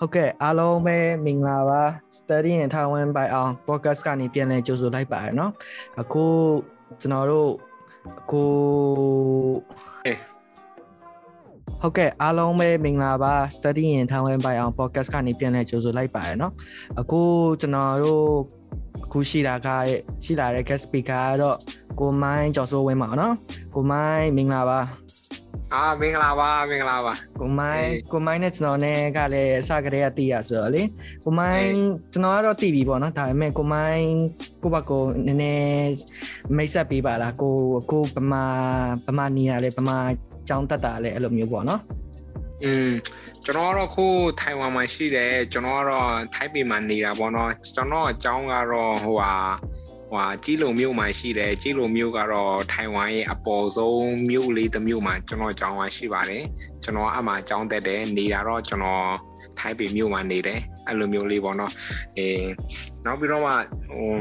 ဟုတ်ကဲ့အားလုံးပဲမင်္ဂလာပါ Study in Taiwan by အောင် podcast ကနေပြန်လည်ကြိုဆိုလိုက်ပါရเนาะအခုကျွန်တော်တို့အခုဟုတ်ကဲ့အားလုံးပဲမင်္ဂလာပါ Study in Taiwan by အောင် podcast ကနေပြန်လည်ကြိုဆိုလိုက်ပါရเนาะအခုကျွန်တော်တို့အခုရှိတာကရှိလာတဲ့ guest speaker ကတော့ကိုမိုင်းကျော်စိုးဝင်းပါเนาะကိုမိုင်းမင်္ဂလာပါ အာမင်္ဂလာပါမင်္ဂလာပါကိုမိုင်းကိုမိုင်းနဲ့ကျွန်တော်နဲ့ကလည်းအစကတည်းကတည်ရဆိုတော့လေကိုမိုင်းကျွန်တော်ကတော့တည်ပြီပေါ့နော်ဒါပေမဲ့ကိုမိုင်းကိုဘကိုနည်းနည်းမိတ်ဆက်ပေးပါလားကိုအခုဗမာဗမာနေရလေဗမာကျောင်းတက်တာလေအဲ့လိုမျိုးပေါ့နော်อืมကျွန်တော်ကတော့ခုထိုင်ဝမ်မှာရှိတယ်ကျွန်တော်ကတော့ထိုက်ပေမှာနေတာပေါ့နော်ကျွန်တော်အကြောင်းကတော့ဟိုဟာ ဟွာကြီးလုံမြို့မှာရှိတယ်ကြီးလုံမြို့ကတော့ထိုင်ဝမ်ရဲ့အပေါ်ဆုံးမြို့လေးတစ်မြို့မှာကျွန်တော်ကျောင်းဝါရှိပါတယ်ကျွန်တော်အမှကျောင်းတက်တယ်နေတာတော့ကျွန်တော်ထိုင်ပေမြို့မှာနေတယ်အဲ့လိုမျိုးလေးပေါ့နော်အေးနောက်ပြီးတော့မှဟို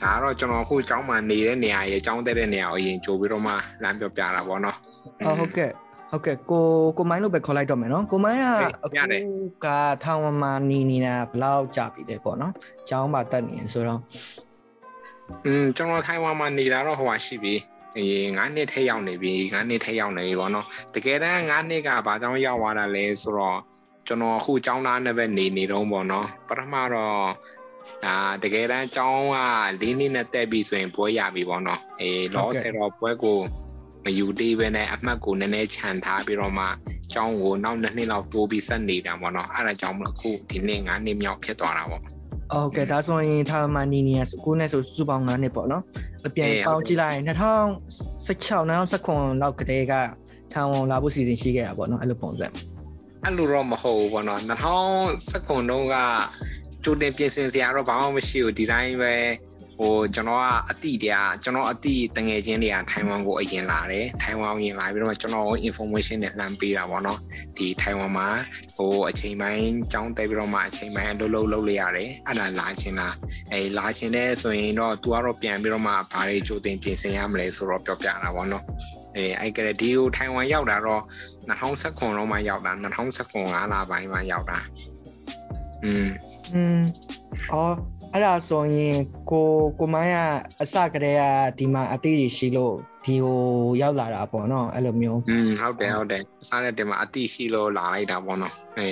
ဒါတော့ကျွန်တော်အခုကျောင်းမှာနေတဲ့နေရာရဲ့ကျောင်းတက်တဲ့နေရာကိုအရင်ကြိုပြီးတော့မှလမ်းပြောပြတာပေါ့နော်ဟုတ်ကဲ့ဟုတ်ကဲ့ကိုကိုမိုင်းလို့ပဲခေါ်လိုက်တော့မယ်နော်ကိုမိုင်းကအခုကထောင်ဝမှာနေနေတာဘယ်လောက်ကြာပြီလဲပေါ့နော်ကျောင်းမှာတက်နေဆိုတော့ อืมကျွန်တော်ထိုင်ဝမ်မှာနေတာတော့ဟိုဟာရှိပြီအေး9နှစ်ထက်ရောက်နေပြီ9နှစ်ထက်ရောက်နေပြီပေါ့နော်တကယ်တမ်း9နှစ်ကဘာကြောင့်ရောက်သွားတာလဲဆိုတော့ကျွန်တော်အခုចောင်းသားနဲ့ပဲနေနေတော့ပေါ့နော်ပထမတော့ဒါတကယ်တမ်းចောင်းက၄နှစ်နဲ့တက်ပြီဆိုရင်ပွဲရပြီပေါ့နော်အေးလောဆယ်တော့ပွဲကိုမယူသေးပဲနဲ့အမှတ်ကိုနည်းနည်းခြံထားပြီးတော့မှကျောင်းကိုနောက်နှစ်နှစ်လောက်တိုးပြီးဆက်နေတာပေါ့နော်အဲ့ဒါကြောင့်မလို့အခုဒီနှစ်9နှစ်မြောက်ဖြစ်သွားတာပေါ့ ဟုတ်ကဲ့ဒါဆိုရင်ထားမနီနီယာကိုနဲ့ဆိုစုပေါင်း9နှစ်ပေါ့နော်အပြန်ပေါင်းကြည့်လိုက်ရင်2016 2019လောက်ကတည်းကထောင်ဝင်လာဖို့စီစဉ်ရှိခဲ့တာပေါ့နော်အဲ့လိုပုံစံအဲ့လိုတော့မဟုတ်ဘူးပေါ့နော်2019တုန်းကကြိုတင်ပြင်ဆင်စရာတော့ဘာမှမရှိဘူးဒီတိုင်းပဲ ဟိုကျွန်တော်ကအတိတည်းကျွန်တော်အတိတငယ်ချင်းတွေကထိုင်ဝမ်ကိုအရင်လာတယ်ထိုင်ဝမ်ကိုရင်လာပြီးတော့ကျွန်တော် information နဲ့လှမ်းပေးတာပေါ့နော်ဒီထိုင်ဝမ်မှာဟိုအချိန်ပိုင်းကြောင်းတက်ပြီးတော့မှအချိန်ပိုင်းအလုပ်လုပ်လုပ်လိုက်ရတယ်အဲ့ဒါလာချင်းလားအဲလာချင်းတဲ့ဆိုရင်တော့ तू ကတော့ပြန်ပြီးတော့မှဘာတွေကြိုတင်ပြင်ဆင်ရမလဲဆိုတော့ပြောပြတာပေါ့နော်အဲအဲ့ကလေးဒီကိုထိုင်ဝမ်ရောက်တာတော့2019တော့မှရောက်တာ2019လပိုင်းမှရောက်တာอืมอืมအော် အဲ့ဒါဆိုရင်ကိုကိုမိုင်းကအစကတည်းကဒီမှာအတိရှိလို့ဒီကိုရောက်လာတာပေါ့နော်အဲ့လိုမျိုးอืมဟုတ်တယ်ဟုတ်တယ်အစနဲ့ဒီမှာအတိရှိလို့လာလိုက်တာပေါ့နော်အဲ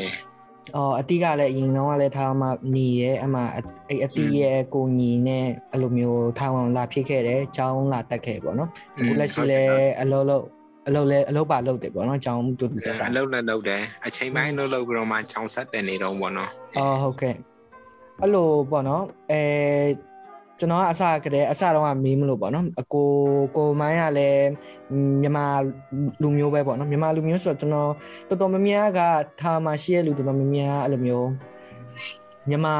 အော်အတိကလည်းအရင်တော့လည်းထားမှညီရဲ့အမှအဲ့အတိရဲ့ကိုညီနဲ့အဲ့လိုမျိုးထားအောင်လာဖြစ်ခဲ့တယ်ကျောင်းလာတက်ခဲ့ပေါ့နော်အခုလက်ရှိလည်းအလုံးလုံးအလုပ်လဲအလုပ်ပါလုပ်တယ်ပေါ့နော်ကျောင်းတူတူတက်တာအလုပ်လည်းလုပ်တယ်အချိန်ပိုင်းလုပ်လုပ်ပြီးတော့မှကျောင်းဆက်တယ်နေတော့ပေါ့နော်အော်ဟုတ်ကဲ့ အဲ့လိုပေါ့နော်အဲကျွန်တော်ကအစကတည်းအစတော့ကမီးမလို့ပေါ့နော်အကိုကိုမိုင်းကလည်းမြန်မာလူမျိုးပဲပေါ့နော်မြန်မာလူမျိုးဆိုတော့ကျွန်တော်တော်တော်များများကထားမှရှိရလူတော်တော်များများအဲ့လိုမျိုးမြန်မာ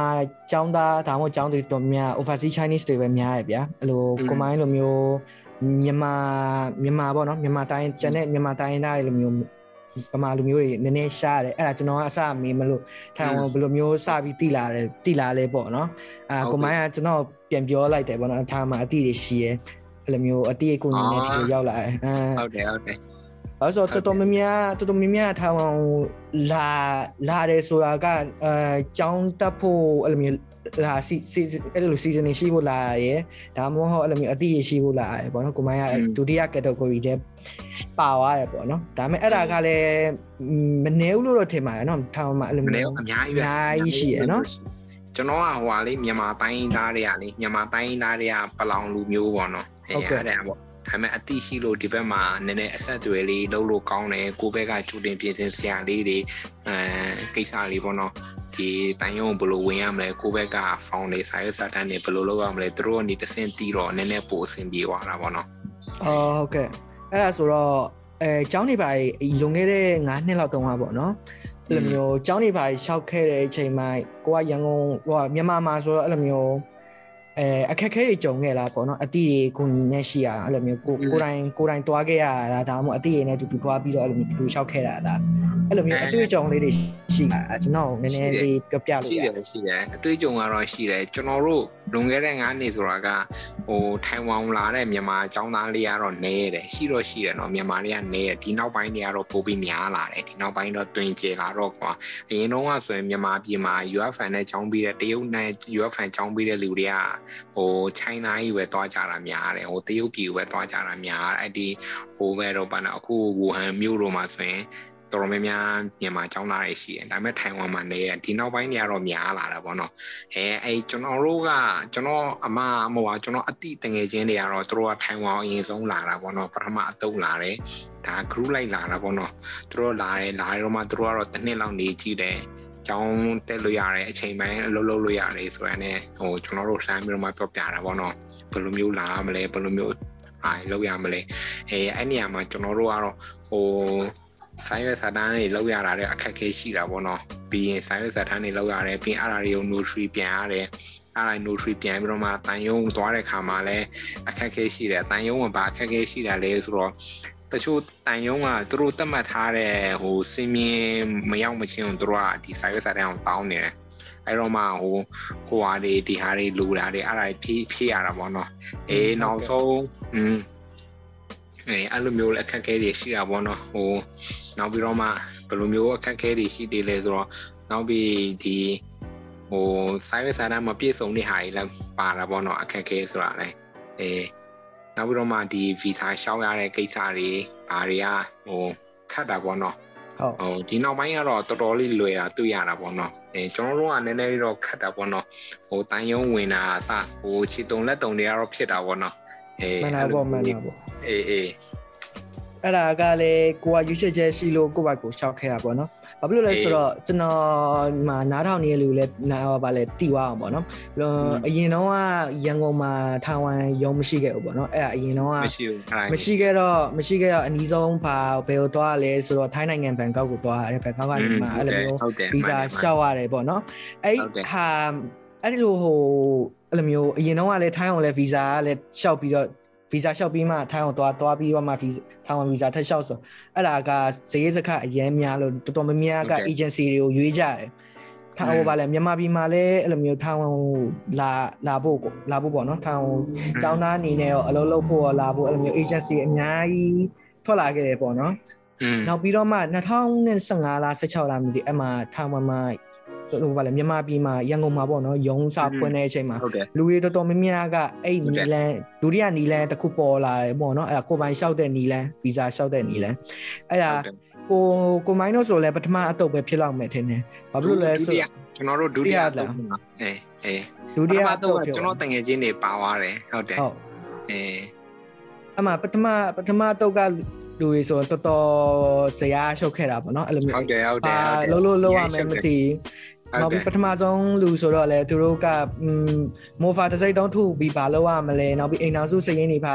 ចောင်းသားဒါမှမဟုတ်ចောင်းတွေတော်များ overseas chinese တွေပဲများရဗျာအဲ့လိုကိုမိုင်းလိုမျိုးမြန်မာမြန်မာပေါ့နော်မြန်မာတိုင်းကျန်တဲ့မြန်မာတိုင်းသားတွေလိုမျိုး ပမာလူမျိုးတွေနည်းနည်းရှားတယ်အဲ့ဒါကျွန်တော်ကအစမေးမလို့ထိုင်ဘယ်လိုမျိုးစပြီးတိလာတယ်တိလာလဲပေါ့နော်အာကိုမိုင်းကကျွန်တော်ပြန်ပြောလိုက်တယ်ပေါ့နော်ထားမှာအတိတွေရှိရဲအဲ့လိုမျိုးအတိအကိုညီနဲ့ဒီလိုရောက်လာတယ်ဟုတ်တယ်ဟုတ်တယ်အဲ့ဆိုတော်တော်များများတော်တော်များများထားအောင်လာလာတယ်ဆိုတာကအဲចောင်းတက်ဖို့အဲ့လိုမျိုး လာစီစီအဲ့လို season ရှိဖို့လာရယ်ဒါမှမဟုတ်အဲ့လိုမျိုးအတိရရှိဖို့လာရယ်ပေါ့နော်ကိုမိုင်းကဒုတိယ category တဲ့ပါသွားတယ်ပေါ့နော်ဒါပေမဲ့အဲ့ဒါကလည်းမနေဘူးလို့တော့ထင်ပါတယ်နော်ထောင်မှာအဲ့လိုမျိုးအများကြီးပဲအများကြီးရှိရယ်နော်ကျွန်တော်ကဟိုဟာလေးမြန်မာတိုင်းသားတွေကလေမြန်မာတိုင်းသားတွေကပလောင်လူမျိုးပေါ့နော်ဟုတ်ကဲ့အဲ့ဒါပေါ့ ဒါပေမဲ့အတိရှိလို့ဒီဘက်မှာနည်းနည်းအဆက်အသွယ်လေးလုပ်လို့ကောင်းတယ်ကိုဘက်ကချူတင်ပြင်ဆင်စရာလေးတွေအဲကိစ္စလေးပေါ့နော်ဒီတန်ရုံဘယ်လိုဝင်ရမလဲကိုဘက်ကဖောင်နေစာရွက်စာတမ်းတွေဘယ်လိုလုပ်ရမလဲသူတို့ကနေတဆင့်တီးတော့နည်းနည်းပိုအဆင်ပြေသွားတာပေါ့နော်အော်ဟုတ်ကဲ့အဲ့ဒါဆိုတော့အဲကျောင်းနေပါလွန်ခဲ့တဲ့9နှစ်လောက်တုန်းကပေါ့နော်အဲ့လိုမျိုးကျောင်းနေပါရှောက်ခဲ့တဲ့အချိန်မှာကိုကရန်ကုန်ဟိုမြန်မာမှာဆိုတော့အဲ့လိုမျိုး အဲအခက်ခဲတွေကြုံခဲ့လားပေါ့နော်အတိတွေကိုညီနဲ့ရှိရအဲ့လိုမျိုးကိုကိုတိုင်ကိုတိုင်တွားခဲ့ရတာဒါမှမဟုတ်အတိတွေနဲ့တူတူတွားပြီးတော့အဲ့လိုမျိုးတူလျှောက်ခဲ့တာလား အဲ့လိုမျိုးအတွေ့အကြုံလေးတွေရှိတာကျွန်တော်နည်းနည်းလေးပြောပြလို့ရှိတယ်ရှိတယ်အတွေ့အကြုံကတော့ရှိတယ်ကျွန်တော်တို့လွန်ခဲ့တဲ့9နှစ်ဆိုတာကဟ ဟိုထိုင်ဝမ်လာတဲ့မြန်မာအကြောင်းသားလေးကတော့နေတယ်ရှိတော့ရှိတယ်เนาะမြန်မာလေးကနေတယ်ဒီနောက်ပိုင်းတွေကတော့ပိုပြီးများလာတယ်ဒီနောက်ပိုင်းတော့တွင်ကျလာတော့ကွာအရင်တော့ကဆိုရင်မြန်မာပြည်မှာ UFN နဲ့ကြောင်းပြီးတဲ့တရုတ်နဲ့ UFN ကြောင်းပြီးတဲ့လူတွေကဟို China ကြီးပဲတွားကြတာများတယ်ဟိုတရုတ်ပြည်ပဲတွားကြတာများတယ်အဲ့ဒီဟိုပဲတော့ပါနော်အခုဝူဟန်မြို့တော်မှာဆိုရင် တော်တော်များများမြန်မာကျောင်းသားတွေရှိတယ်ဒါပေမဲ့ထိုင်ဝမ်မှာနေတယ်ဒီနောက်ပိုင်းတွေကတော့များလာတာပေါ့နော်အဲအဲကျွန်တော်တို့ကကျွန်တော်အမမဟုတ်ပါကျွန်တော်အတိတငယ်ချင်းတွေကတော့တို့ကထိုင်ဝမ်အရင်ဆုံးလာတာပေါ့နော်ပထမအတုံးလာတယ်ဒါ group လိုက်လာတာပေါ့နော်တို့လာတယ်လာတော့မှတို့ကတော့တစ်နှစ်လောက်နေကြည့်တယ်ကျောင်းတက်လို့ရတယ်အချိန်ပိုင်းအလုပ်လုပ်လို့ရတယ်ဆိုရတဲ့ဟိုကျွန်တော်တို့လှမ်းပြီးတော့မှပြောပြတာပေါ့နော်ဘယ်လိုမျိုးလာမလဲဘယ်လိုမျိုးအားလောက်ရမလဲအဲအဲ့နေရာမှာကျွန်တော်တို့ကတော့ဟို ဆိုင်ရွက်စာတန်းတွေလောက်ရတာတဲ့အခက်အခဲရှိတာပေါ့နော်ပြီးရင်ဆိုင်ရွက်စာတန်းတွေလောက်ရတယ်ပြီးအဲ့ဒါတွေကို notary ပြန်ရတယ်အဲ့ဒါ notary ပြန်ပြီးတော့မှတန်ယုံသွားတဲ့ခါမှာလည်းအခက်အခဲရှိတယ်တန်ယုံကဘာအခက်အခဲရှိတာလဲဆိုတော့တချို့တန်ယုံကသူတို့တတ်မှတ်ထားတဲ့ဟိုစင်မြင်မရောက်မချင်းသူတို့ကဒီ service စာတန်းအောင်တောင်းနေတယ်အဲ့တော့မှဟိုဟိုဟာတွေဒီဟာတွေလူတာတွေအဲ့ဒါဖြည့်ဖြည့်ရတာပေါ့နော်အေးနောက်ဆုံးอืม အဲအဲ့လိုမျိုးအခက်အခဲတွေရှိတာပေါ့နော်ဟိုနောက်ပြီးတော့မှဘယ်လိုမျိုးအခက်အခဲတွေရှိသေးလဲဆိုတော့နောက်ပြီးဒီဟို service စာတန်းမပြည့်စုံတဲ့ဟာတွေလည်းပါတာပေါ့နော်အခက်အခဲဆိုတာလည်းအေးနောက်ပြီးတော့မှဒီ visa ရှောက်ရတဲ့ကိစ္စတွေဘာတွေကဟိုခတ်တာပေါ့နော်ဟုတ်ဟိုဒီနောက်ပိုင်းကတော့တော်တော်လေးလွယ်တာတွေ့ရတာပေါ့နော်အဲကျွန်တော်တို့ကနည်းနည်းလေးတော့ခတ်တာပေါ့နော်ဟိုတန်ယုံဝင်တာအစဟိုခြေတုံလက်တုံတွေကတော့ဖြစ်တာပေါ့နော် အေးမှန်တာပေါ့မှန်တာပေါ့အေးအေးအဲ့ဒါကလည်းကိုကရွှေချက်ချက်ရှိလို့ကိုယ့်ဘက်ကိုရှောက်ခဲ့တာပေါ့နော်။ဘာဖြစ်လို့လဲဆိုတော့ကျွန်တော်မှာနားထောင်နေတဲ့လူလည်းနားပါလဲတီသွားအောင်ပေါ့နော်။အရင်တော့ကရန်ကုန်မှာထိုင်ဝမ်ရုံးမရှိခဲ့ဘူးပေါ့နော်။အဲ့ဒါအရင်တော့ကမရှိဘူးအဲ့ဒါမရှိခဲ့တော့မရှိခဲ့တော့အနီးဆုံးဘာဘယ်ကိုသွားလဲဆိုတော့ထိုင်းနိုင်ငံဘန်ကောက်ကိုသွားရတယ်ဘန်ကောက်ကနေမှအဲ့လိုမျိုးဟုတ်တယ်ဗီဇာရှောက်ရတယ်ပေါ့နော်အဲ့ဟုတ်တယ်ဟာအဲ့ဒီလိုဟို အဲ့လိုမျိုးအရင်တော့ကလည်းထိုင်းအောင်လည်းဗီဇာကလည်းရှောက်ပြီးတော့ဗီဇာလျှောက်ပြီးမှထိုင်းအောင်သွားသွားပြီးတော့မှဗီဇာထိုင်းအောင်ဗီဇာထပ်လျှောက်ဆိုအဲ့ဒါကဈေးစခအရင်များလို့တော်တော်များများက agency တွေကိုရွေးကြတယ်ထိုင်းဟိုပါလဲမြန်မာပြည်မှာလည်းအဲ့လိုမျိုးထိုင်းအောင်လာလာဖို့ကိုလာဖို့ပေါ့နော်ထိုင်းအောင်ကျောင်းသားအနေနဲ့ရောအလုပ်လုပ်ဖို့ရောလာဖို့အဲ့လိုမျိုး agency အများကြီးထွက်လာခဲ့တယ်ပေါ့နော်อืมနောက်ပြီးတော့မှ2015လား16လားမသိအဲ့မှာထိုင်ဝမ်မှာ ဟိုပါလေမြန်မာပြည်မှာရန်ကုန်မှာပေါ့နော်ရုံးစာဖွင့်တဲ့အချိန်မှာဟုတ်တယ်လူတွေတော်တော်များများကအဲ့ဟုတ်နီတယ်လန်ဒုတိယနီလန်တစ်ခုပေါ်လာတယ်ပေါ့နော်အဲ့ဒါကိုပိုင်လျှောက်တဲ့နီလန်ဗီဇာလျှောက်တဲ့နီလန်အဲ့ဒါဟုတ်တယ်ကိုကိုမိုင်းတို့ဆိုလဲပထမအတုပ်ပဲဖြစ်လောက်မယ်ထင်တယ်ဘာဖြစ်လို့လဲဆိုဒုတိယကျွန်တော်တို့ဒုတိယဒုတိယလားတော့အေးအေးဒုတိယပထမအတော့တုပ်ကျွန်တော်တငယ်ချင်းတွေပါသွားတယ်ဟုတ်တယ်ဟုတ်အေးအမှပထမပထမအတုပ်ကလူတွေဆိုတော်တော်ဇရာရှုပ်ခဲ့တာပေါ့နော်အဲ့လိုမျိုးဟုတ်တယ်ဟုတ်တယ်အာဟုတ်တယ်လုံးလုံးလုံးရမယ်မသိဟုတ် နောက်တယ်ပြီးပထမဆုံးလူဆိုတော့လေသူတို့ကမိုဖာတစ်စိတ်တုံးထုပြီးဘာလုပ်ရမလဲနောက်ပြီးအိမ်အောင်စုစရင်နေပါ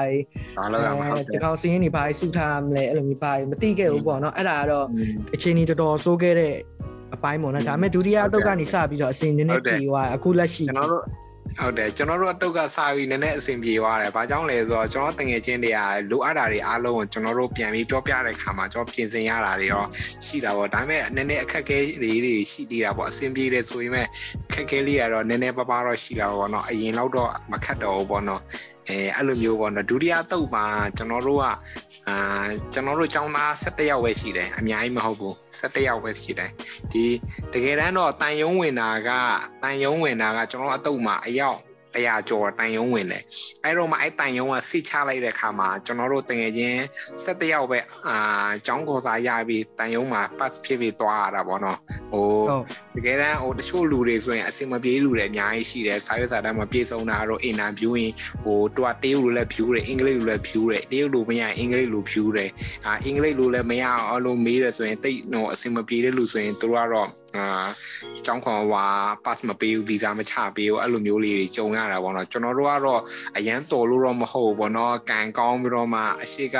ဘာလို့ရမှာဟုတ်တဒီယ်ကောင်စရင်နေပါစုထားမလဲအဲ့လိုမျိုးပါမသိခဲ့ဘူးပေါ့နော်အဲ့ဒါကတော့อืมအချိန်ကြီးတော်တော်ဆိုးခဲ့တဲ့အပိုင်းပေါ့နော်ဒါပေမဲ့ဒုတိယအတုတ်ကနေစပြီးတော့အစဉ်နည်းနည်းပြေသွားအခုလက်ရှိကျွန်တော်တို့ ဟုတ်တယ်ကျွန်တော်တို့အတုတ်ကစာပြီးနည်းနည်းအဆင်ပြေသွားတယ်။ဘာကြောင့်လဲဆိုတော့ကျွန်တော်တငယ်ချင်းတွေကလိုအပ်တာတွေအားလုံးကိုကျွန်တော်တို့ပြန်ပြီးပြောပြတဲ့ခါမှာကျွန်တော်ပြင်ဆင်ရတာတွေတော့ရှိတာပေါ့။ဒါပေမဲ့နည်းနည်းအခက်အခဲလေးတွေရှိသေးတာပေါ့။အဆင်ပြေတယ်ဆိုရင်မဲ့အခက်အခဲလေးကတော့နည်းနည်းပါးပါးတော့ရှိတာပေါ့နော်။အရင်လောက်တော့မခက်တော့ဘူးပေါ့နော်။အဲအဲ့လိုမျိုးပေါ့နော်ဒုတိယတုတ်မှာကျွန်တော်တို့ကအာကျွန်တော်တို့ចောင်းသား17ယောက်ပဲရှိတယ်အများကြီးမဟုတ်ဘူး17ယောက်ပဲရှိတယ်ဒီတကယ်တမ်းတော့တန်ယုံဝင်တာကတန်ယုံဝင်တာကကျွန်တော်တို့အတုတ်မှာအယောက် 100ကျော်တန်ယုံဝင်တယ်အဲ့တော့မှအဲ့တန်ယုံကစိတ်ချလိုက်တဲ့ခါမှာကျွန်တော်တို့တကယ်ချင်း17ယောက်ပဲအာចောင်းခေါ်စာရပြီးတန်ယုံမှာ pass ဖြစ်ပြီးသွားရတာပေါ့နော်ဟိုဟုတ်တကယ်တမ်းဟိုတချို့လူတွေဆိုရင်အစင်မပြေလူတွေအများကြီးရှိတယ်စာရွက်စာတမ်းမပြေဆုံးတာတော့အင်တာဗျူးရင်ဟိုတူကတေးလူလည်းဖြူတယ်အင်္ဂလိပ်လူလည်းဖြူတယ်တေးလူမရအင်္ဂလိပ်လူဖြူတယ်အာအင်္ဂလိပ်လူလည်းမရအောင်လို့မေးတယ်ဆိုရင်တိတ်ဟိုအစင်မပြေတဲ့လူဆိုရင်သူတို့ကတော့အာကျောင်းခေါ်ဝါ pass မပေးဘူး visa မချပေးဘူးအဲ့လိုမျိုးလေးတွေကြုံရတာပေါ့နော်ကျွန်တော်တို့ကတော့အရန်တော်လို့တော့မဟုတ်ဘူးပေါ့နော်ကံကောင်းပြီးတော့မှအရှိက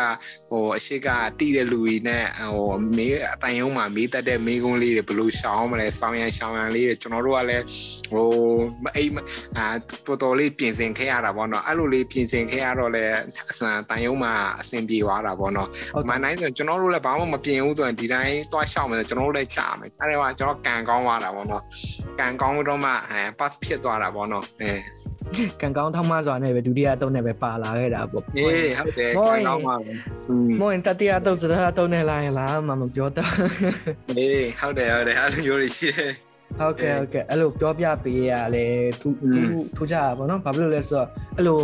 ဟိုအရှိကတီးတဲ့လူကြီးနဲ့ဟိုမေးအတိုင်ယုံမှာမေးတတ်တဲ့မေးခွန်းလေးတွေဘယ်လိုရှောင်းမလဲဆောင်းရန်ရှောင်းရန်လေးတွေကျွန်တော်တို့ကလည်းဟိုမအိမ်မအာတော်တော်လေးပြင်ဆင်ခဲ့ရတာပေါ့နော်အဲ့လိုလေးပြင်ဆင်ခဲ့ရတော့လေအစံတိုင်ယုံမှာအဆင်ပြေသွားတာပေါ့နော်ဟုတ်မန်တိုင်းဆိုရင်ကျွန်တော်တို့လည်းဘာမှမပြင်ဘူးဆိုရင်ဒီတိုင်းသွားရှောက်မယ်ဆိုကျွန်တော်တို့လည်းကြာမယ်အဲ့ဒါကကျွန်တော်ကန်ကောင်းသွားတာပေါ့နော်ကန်ကောင်းတော့မှအဲ pass ဖြစ်သွားတာပေါ့နော်အဲ ကံကောင်းထောက်မှစွာနဲ့ပဲဒုတိယတုံးနဲ့ပဲပါလာခဲ့တာပေါ့အေးဟုတ်တယ်ကံကောင်းပါပဲမွင်တတိယတုံးစတာတုံးနဲ့လာရင်လားမမပြောတော့အေးဟုတ်တယ်ဟုတ်တယ်အဲ့လိုမျိုးတွေရှိတယ်ဟုတ်ကဲ့ဟုတ်ကဲ့အဲ့လိုပြောပြပေးရလဲသူသူထူးကြတာပေါ့နော်ဘာဖြစ်လို့လဲဆိုတော့အဲ့လို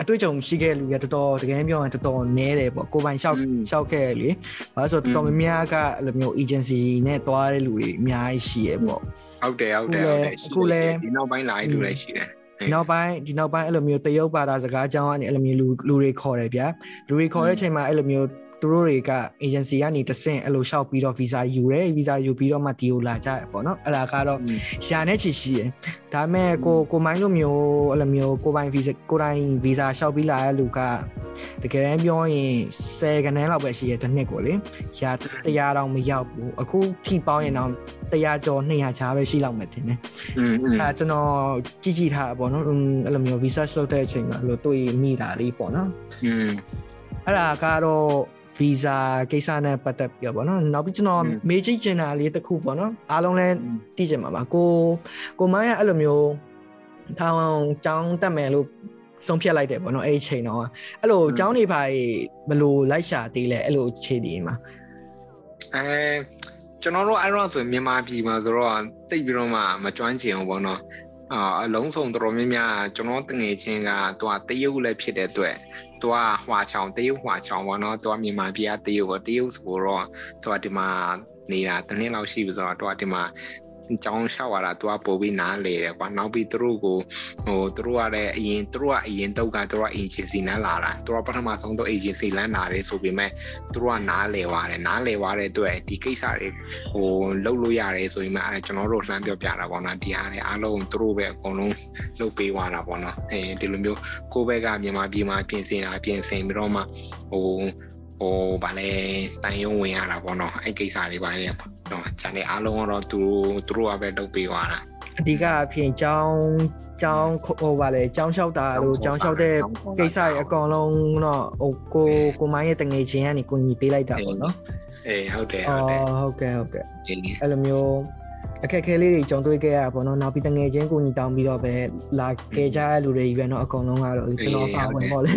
အတွေ့အကြုံရှိခဲ့လူကတော်တော်တကယ်ပြောရင်တော်တော်နည်းတယ်ပေါ့ကိုပိုင်ရှောက်ရှောက်ခဲ့လေဘာလို့ဆိုတော့တော်တော်များများကအဲ့လိုမျိုး agency နဲ့တွားတဲ့လူတွေအများကြီးရှိရပေါ့ဟုတ်တယ်ဟုတ်တယ်ဟုတ်တယ်အခုလည်းဒီနောက်ပိုင်းလာတဲ့လူတွေရှိတယ် နောက်ပိုင်းဒီနောက်ပိုင်းအဲ့လိုမျိုးတရုတ်ဘာသာစကားအကြောင်းကနေအဲ့လိုမျိုးလူလူတွေခေါ်တယ်ဗျာလူတွေခေါ်တဲ့အချိန်မှာအဲ့လိုမျိုးသူတို့တွေက agency ကနေတဆင့်အဲ့လိုရှောက်ပြီးတော့ visa ယူတယ် visa ယူပြီးတော့မှဒီကိုလာကြရပေါ့နော်အဲ့ဒါကတော့ရှာနဲ့ချီရှိတယ်ဒါပေမဲ့ကိုကိုမိုင်းလိုမျိုးအဲ့လိုမျိုးကိုပိုင် visa ကိုတိုင်း visa ရှောက်ပြီးလာတဲ့လူကတကယ်တမ်းပြောရင်10ခန်းလောက်ပဲရှိရတဲ့နှစ်ကိုလေရာ100တောင်မရောက်ဘူးအခုထိပေါင်းရင်တော့ 100ကျော်200ချားပဲရှိလောက်မယ်ထင်တယ်။အဲဒါကျွန်တော်ကြည့်ကြည့်ထားပေါ့နော်အဲ့လိုမျိုး research လုပ်တဲ့အချိန်မှာလို့တွေ့မိတာလေးပေါ့နော်။အဲ့ဒါကတော့ visa ကိစ္စနဲ့ပတ်သက်ပြီးပေါ့နော်နောက်ပြီးကျွန်တော်မေးကြည့်ချင်တာလေးတစ်ခုပေါ့နော်အားလုံးလည်းသိချင်ပါပါကိုကိုမန်းကအဲ့လိုမျိုးထောင်ចောင်းတက်မယ်လို့ဆုံးဖြတ်လိုက်တယ်ပေါ့နော်အဲ့ဒီချိန်တော့အဲ့လိုចောင်းနေပါဘယ်လိုလိုက်ရှာသေးလဲအဲ့လိုအခြေအနေမှာအဲ ကျွန်တော်တို့အဲ့တော့ဆိုမြန်မာပြည်မှာဆိုတော့တိတ်ပြီးတော့မှမကျွမ်းကျင်ဘူးပေါ့နော်အာအလုံးစုံတော်တော်များများကျွန်တော်တငယ်ချင်းကသူကတရုတ်လည်းဖြစ်တဲ့အတွက်သူကဟွာချောင်တရုတ်ဟွာချောင်ပေါ့နော်သူကမြန်မာပြည်ကတရုတ်ပေါ့တရုတ်ဆိုတော့သူကဒီမှာနေတာတစ်နှစ်လောက်ရှိပြီဆိုတော့သူကဒီမှာ ကြောင်းလျှောက်ရတာသူကပို့ပြီးနားလေတယ်ကွာနောက်ပြီးသူတို့ကိုဟိုသူတို့ကလည်းအရင်သူတို့ကအရင်တုတ်ကသူတို့က agency နဲ့လာတာသူတို့ပထမဆုံးတော့ agency လမ်းလာတယ်ဆိုပေမဲ့သူတို့ကနားလဲသွားတယ်နားလဲသွားတဲ့အတွက်ဒီကိစ္စတွေဟိုလှုပ်လို့ရတယ်ဆိုရင်မှအဲကျွန်တော်တို့လှမ်းပြောပြတာပေါ့နော်ဒီဟာတွေအားလုံးသူတို့ပဲအကုန်လုံးလှုပ်ပေးသွားတာပေါ့နော်အဲဒီလိုမျိုးကိုယ့်ဘက်ကမြန်မာပြည်မှာပြင်ဆင်တာပြင်ဆင်ပြီးတော့မှဟို ဟိုဗာလဲတန်ရုံဝင်ရတာပေါ့နော်အဲကိစ္စတွေပါလေတော့ဂျန်နေအားလုံးကတော့သူတို့သူတို့ကပဲလုပ်ပေးသွားတာ အဓိကအဖြစ်ចောင်းចောင်းဟိုဗာလေចောင်းလျှောက်တာလို့ចောင်းလျှောက်တဲ့ကိစ္စတွေအကောင်လုံးတော့ဟိုကိုကိုမိုင်းရဲ့တငယ်ချင်းကနေကိုညီပေးလိုက်တာပေါ့နော် အေးဟုတ်တယ် အော ဟုတ်တယ် ်ဟုတ်ကဲ့ဟုတ်ကဲ့ ဒီ အဲ့လိုမျိုး အခက်အခဲလေးတွေကြုံတွေ့ခဲ့ရတာပေါ့နော်နောက်ပြီးတငယ်ချင်းကိုညီတောင်းပြီးတော့ပဲလာခဲ့ကြတဲ့လူတွေကြီးပဲเนาะအကုန်လုံးကတော့ကျွန်တော်ပါဝင်ပေါ့လေ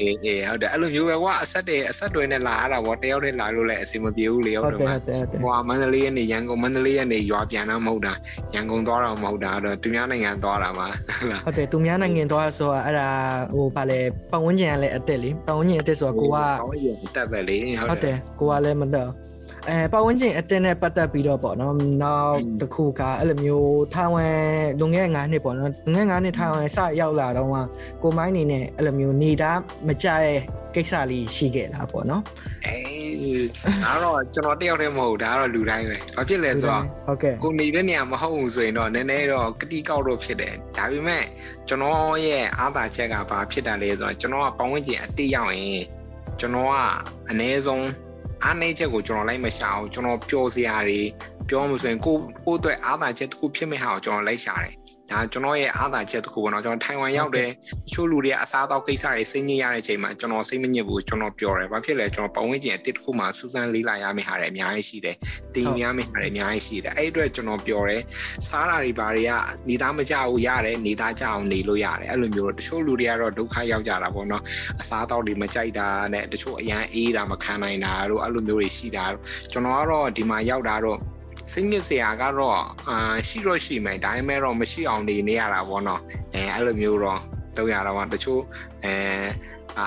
အေးအေးဟုတ်တယ်အဲ့လိုမျိုးပဲကွာအဆက်တွေအဆက်တွေနဲ့လာရတာပေါ့တယောက်တည်းလာလို့လည်းအဆင်မပြေဘူးလေဟုတ် ဟုတ် တယ် တယ် မ ဟုတ်တယ်ဟုတ်တယ် ဟိုကမန္တလေးကနေရန်ကုန်မန္တလေးကနေရွာပြန်တာမဟုတ်တာရန်ကုန်သွားတာမဟုတ်တာအဲ့တော့သူများနိုင်ငံသွားတာမှာဟုတ်လား ဟုတ်တယ်သူများနိုင်ငံသွားဆိုတော့အဲ့ဒါဟိုဗာလေပတ်ဝန်းကျင်ကလည်းအစ်စ်လေပတ်ဝန်းကျင်အစ်စ်ဆိုတော့ကိုက တက်ပဲလေဟု ဟုတ် တ် တ တယ် ယ်ကိုကလည်းမတော့ အဲပတ်ဝန်းကျင်အတင်းနဲ့ပတ်သက်ပြီးတော့ပေါ့နော်နောက်တစ်ခုကအဲ့လိုမျိုးထိုင်ဝမ်လွန်ခဲ့တဲ့9နှစ်ပေါ့နော်လွန်ခဲ့တဲ့9နှစ်ထိုင်ဝမ်စရောက်လာတော့ကကိုမိုင်းနေနဲ့အဲ့လိုမျိုးနေတာမကြရဲ့ကိစ္စလေးရှိခဲ့တာပေါ့နော်အေးဒါတော့ကျွန်တော်တယောက်တည်းမဟုတ်ဒါကတော့လူတိုင်းပဲဘာဖြစ်လဲဆိုတော့ဟုတ်ကဲ့ကိုနေတဲ့နေရာမဟုတ်ဘူးဆိုရင်တော့နည်းနည်းတော့ကတိကောက်တော့ဖြစ်တယ်ဒါပေမဲ့ကျွန်တော်ရဲ့အားသာချက်ကဘာဖြစ်တာလဲဆိုတော့ကျွန်တော်ကပတ်ဝန်းကျင်အတိရောက်ရင်ကျွန်တော်ကအနည်းဆုံး အားနည်းချက်ကိုကျွန်တော်လိုက်မရှာအောင်ကျွန်တော်ပျော်စရာတွေပြောမှဆိုရင်ကိုကိုအတွက်အားသာချက်တစ်ခုဖြစ်မဲ့ဟာကိုကျွန်တော်လိုက်ရှာတယ် ဒါကျွန်တော်ရဲ့အားသာချက်တစ်ခုပေါ့နော်ကျွန်တော်ထိုင်ဝမ်ရောက်တယ်တချို့လူတွေကအစားအသောက်ကိစ္စတွေစိတ်ညစ်ရတဲ့အချိန်မှာကျွန်တော်စိတ်မညစ်ဘူးကျွန်တော်ပြောတယ်ဘာဖြစ်လဲကျွန်တော်ပတ်ဝန်းကျင်အတစ်တစ်ခုမှာစူးစမ်းလေးလာရမယ့်ဟာတွေအများကြီးရှိတယ်တင်ရမယ့်ဟာတွေအများကြီးရှိတယ်အဲ့ဒီအတွက်ကျွန်တော်ပြောတယ်စားတာတွေဘာတွေကနေသားမကြဘူးရတယ်နေသားကြအောင်နေလို့ရတယ်အဲ့လိုမျိုးတော့တချို့လူတွေကတော့ဒုက္ခရောက်ကြတာပေါ့နော်အစားအသောက်တွေမကြိုက်တာနဲ့တချို့အရန်အေးတာမခံနိုင်တာတို့အဲ့လိုမျိုးတွေရှိတာတို့ကျွန်တော်ကတော့ဒီမှာရောက်တာတော့ စိတ်ညစ်စရာကတော့အာရှိတော့ရှိမယ်ဒါပေမဲ့တော့မရှိအောင်နေနေရတာပေါ့နော်အဲအဲ့လိုမျိုးတော့တော့ရတာပါတချို့အဲ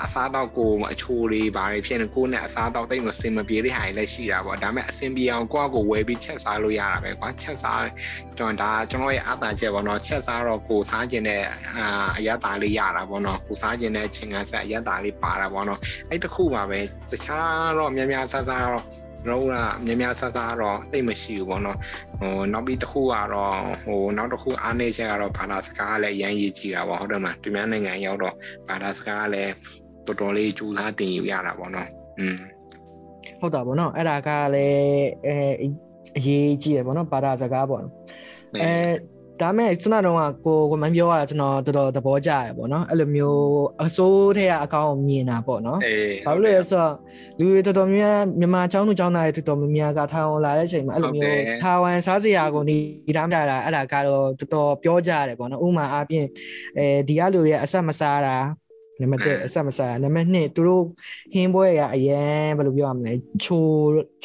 အစားတော့ကိုအချိုးတွေဘာတွေဖြစ်နေကိုနဲ့အစားတော့တိတ်မစင်မပြေတဲ့ဟာတွေလည်းရှိတာပေါ့ဒါပေမဲ့အစင်ပြေအောင်ကိုယ့်ကိုဝယ်ပြီးချက်စားလို့ရတာပဲကွာချက်စားကျွန်တော်ဒါကျွန်တော်ရဲ့အားသာချက်ပေါ့နော်ချက်စားတော့ကိုစားခြင်းနဲ့အာအရသာလေးရတာပေါ့နော်ကိုစားခြင်းနဲ့ချင်းကဆက်အရသာလေးပါတာပေါ့နော်အဲ့တခုပါပဲတခြားတော့များများဆဆတော့ ရောကများများဆဆတော့တိတ်မရှိဘူးပေါ့နော်ဟိုနောက်ပြီးတစ်ခုကတော့ဟိုနောက်တစ်ခုအားနေချက်ကတော့ဘာသာစကားကလည်းရမ်းရည်ကြည့်တာပေါ့ဟုတ်တယ်မလားဒီများနိုင်ငံရောက်တော့ဘာသာစကားကလည်းတော်တော်လေးကြိုးစားတင်ယူရတာပေါ့နော်อืมဟုတ်တာပေါ့နော်အဲ့ဒါကလည်းအဲအရေးကြီးတယ်ပေါ့နော်ဘာသာစကားပေါ့အဲ ဒါမဲ့စနတော့ကကိုကိုမပြောရတာကျွန်တော်တော်တော်သဘောကျရပေါ့နော်အဲ့လိုမျိုးအစိုးထဲကအကောင့်မြင်တာပေါ့နော်အေးဘာလို့လဲဆိုတော့လူတွေတော်တော်များများမြန်မာကျောင်းသူကျောင်းသားတွေတော်တော်များများကထိုင်အောင်လာတဲ့အချိန်မှာအဲ့လိုမျိုးထိုင်ဝမ်စားစရာကိုနေတမ်းကြတာအဲ့ဒါကတော့တော်တော်ပြောကြရတယ်ပေါ့နော်ဥပမာအားဖြင့်အဲဒီကလူတွေကအဆက်မစားတာ နံပါတ်1အဆက်မဆက်နံပါတ်2သူတို့ဟင်းပွဲရအရင်ဘယ်လိုပြောရမလဲချို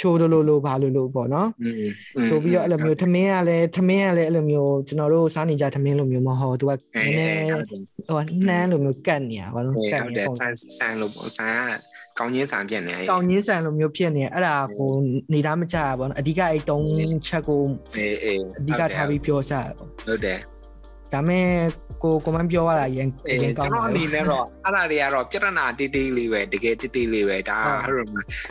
ချိုလိုလိုလိုဘာလိုလိုပေါ့နော်อืมဆိုပြီးတော့အဲ့လိုမျိုးထမင်းကလည်းထမင်းကလည်းအဲ့လိုမျိုးကျွန်တော်တို့စားနေကြထမင်းလိုမျိုးမဟုတ်သူကနအဲည်းနည်းဟုတ်တယ်ဟိုနှမ်းလိုမျိုးကတ်နေရပါတော့ကတ်ဟုတ်နေတယ်ပုံဆန်ဆန်လို့ပေါ့ဆန်ကကောင်းချင်းဆန်ပြက်နေကောင်းကြီးဆန်လိုမျိုးဖြစ်နေအဲ့ဒါကိုနေသားမကြရပါတော့အဓိကအဲ့တုံးချက်ကိုအေးအေးအဓိကထားပြီးပြောကြရပေါ့ဟုတ်တယ် ဒါမဲ့ကိုကွန်မန့်ပြောရတာရင်ရင်ကောင်းကျွန်တော်အနေနဲ့တော့အဲ့ဒါတွေကတော့ပြဿနာတိတိလေးပဲတကယ်တိတိလေးပဲဒါအဲ့လို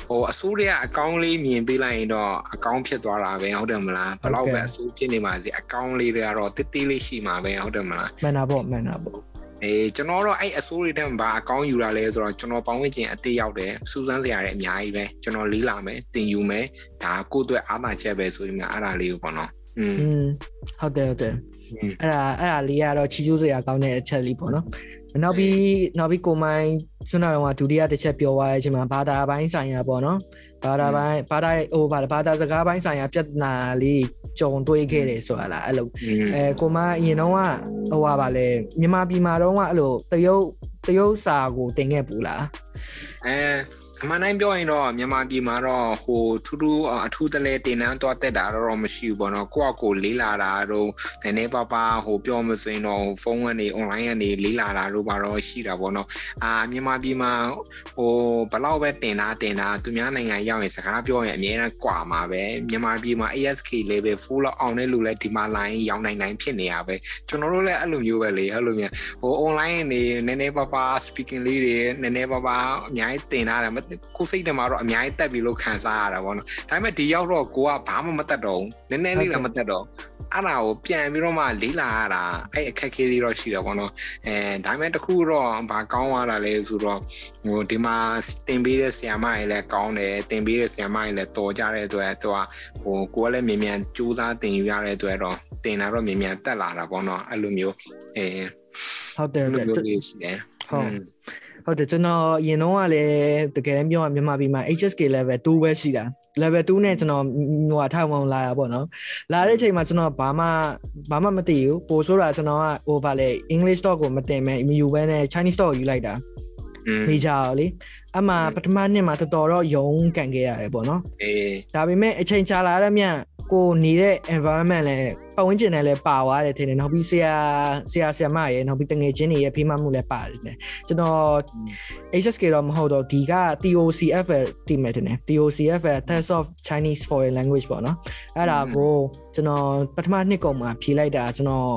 ဟိုအဆိုးတွေကအကောင်းလေးမြင်ပေးလိုက်ရင်တော့အကောင်းဖြစ်သွားတာပဲဟုတ်တယ်မလားဘလောက်ပဲအဆိုးဖြစ်နေပါစေအကောင်းလေးတွေကတော့တိတိလေးရှိမှာပဲဟုတ်တယ်မလားမှန်တာပေါ့မှန်တာပေါ့အေးကျွန်တော်တော့အဲ့အစိုးရတဲ့ဘာအကောင်းယူတာလဲဆိုတော့ကျွန်တော်ပေါင်းဝင်းကျင်အသေးရောက်တယ်စူးစမ်းစရာတွေအများကြီးပဲကျွန်တော်လေးလာမယ်တင်ယူမယ်ဒါကိုယ့်အတွက်အားသာချက်ပဲဆိုရင်အဲ့ဒါလေးကိုပေါ့နော်อืมဟုတ်တယ်ဟုတ်တယ် အဲ့ဒါအဲ့ဒါလေးကတော့ချီကျူးစရာကောင်းတဲ့အချက်လေးပေါ့နော်နောက်ပြီးနောက်ပြီးကိုမိုင်းဆွမ်းတော်ကဒုတိယတစ်ချက်ပြောသွားတဲ့အချိန်မှာဘာသာပိုင်းဆိုင်ရာပေါ့နော်ဘာသာပိုင်းဘာသာဟိုဘာဘာသာစကားပိုင်းဆိုင်ရာပြဿနာလေးကြုံတွေ့ခဲ့တယ်ဆိုတာလားအဲ့လိုอืมအဲကိုမအရင်တော့ကဟိုပါလေမြန်မာပြည်မှာတော့ကအဲ့လိုတရုတ်တရုတ်စာကိုတင်ခဲ့ပူလားအဲ အမှန်တိုင်းပြောရင်တော့မြန်မာပြည်မှာတော့ဟိုထူးထူးအထူးတလဲတင်နန်းတော့တက်တာတော့မရှိဘူးပေါ့နော်ကိုယ့်အကိုလေးလာတာတော့နည်းနည်းပါးပါးဟိုပြောမစင်တော့ဖုန်းကနေ online ကနေလေးလာတာတို့ပါတော့ရှိတာပေါ့နော်အာမြန်မာပြည်မှာဟိုဘလောက်ပဲတင်တာတင်တာသူများနိုင်ငံရောက်ရင်စကားပြောရင်အများနဲ့ကြွာမှာပဲမြန်မာပြည်မှာ ASK level full လောက်အောင်တဲ့လူလည်းဒီမှာ line ရောင်းနိုင်နိုင်ဖြစ်နေရပဲကျွန်တော်တို့လည်းအဲ့လိုမျိုးပဲလေအဲ့လိုမျိုးဟို online နေနည်းနည်းပါးပါး speaking လေးတွေနည်းနည်းပါးပါးအများကြီးတင်ထားတယ်ကိုစိတ်ထဲမှာတော့အများကြီးတက်ပြီလို့ခံစားရတာပေါ့နော်ဒါပေမဲ့ဒီရောက်တော့ကိုကဘာမှမတက်တော့ဘူးနည်းနည်းလေးလည်းမတက်တော့အဲ့ဒါကိုပြန်ပြီးတော့မှလေးလာရတာအဲ့အခက်အခဲလေးတော့ရှိတယ်ပေါ့နော်အဲဒါပေမဲ့တခုတော့ဘာကောင်းသွားတာလဲဆိုတော့ဟိုဒီမှာတင်ပေးတဲ့ဆရာမကြီးလည်းကောင်းတယ်တင်ပေးတဲ့ဆရာမကြီးလည်းတော်ကြတဲ့အတွက်သူကဟိုကိုကလည်းမြန်မြန်စူးစမ်းတင်ယူရတဲ့အတွက်တော့တင်တာတော့မြန်မြန်တက်လာတာပေါ့နော်အဲ့လိုမျိုးအဲဟုတ်တယ်အဲ့ဟုလိုတ်တယ်မျိုးလေးရှိတယ်ဟုတ် ဟုတ်တယ်ကျွန်တော်အရင်တော့ကလည်းတကယ်ပြောရရင်မြန်မာပြည်မှာ HSK level 2ပဲရှိတာ level 2နဲ့ကျွန်တော်ဟိုဟာထောက်ဝင်လာတာပေါ့နော်လာတဲ့အချိန်မှာကျွန်တော်ဘာမှဘာမှမသိဘူးပို့ဆိုတာကျွန်တော်ကဟိုဗာလေ English talk ကိုမတင်မဲ့မယူဘဲနဲ့ Chinese talk ကိုယူလိုက်တာอืมမေဂျာကိုလေအမှပထမနှစ်မှာတော်တော်တော့ယုံကန်ခဲ့ရတယ်ပေါ့နော်အေးဒါပေမဲ့အချိန်ကြာလာတဲ့မြတ် ကိုနေတဲ့ environment လည်းပတ်ဝန်းကျင်နဲ့လည်းပါသွားတယ်ထင်တယ်နောက်ပြီးဆရာဆရာဆရာမရေနောက်ပြီးတငယ်ချင်းတွေရဲ့ဖိမမှုလည်းပါတယ်ကျွန်တော် HSK တော့မဟုတ်တော့ဒီက TOCF တိမဲ့တယ် TOCF Test of Chinese Foreign Language ပေါ့နော်အဲ့ဒါကိုကျွန်တော်ပထမနှစ်ကုန်မှာဖြေလိုက်တာကျွန်တော်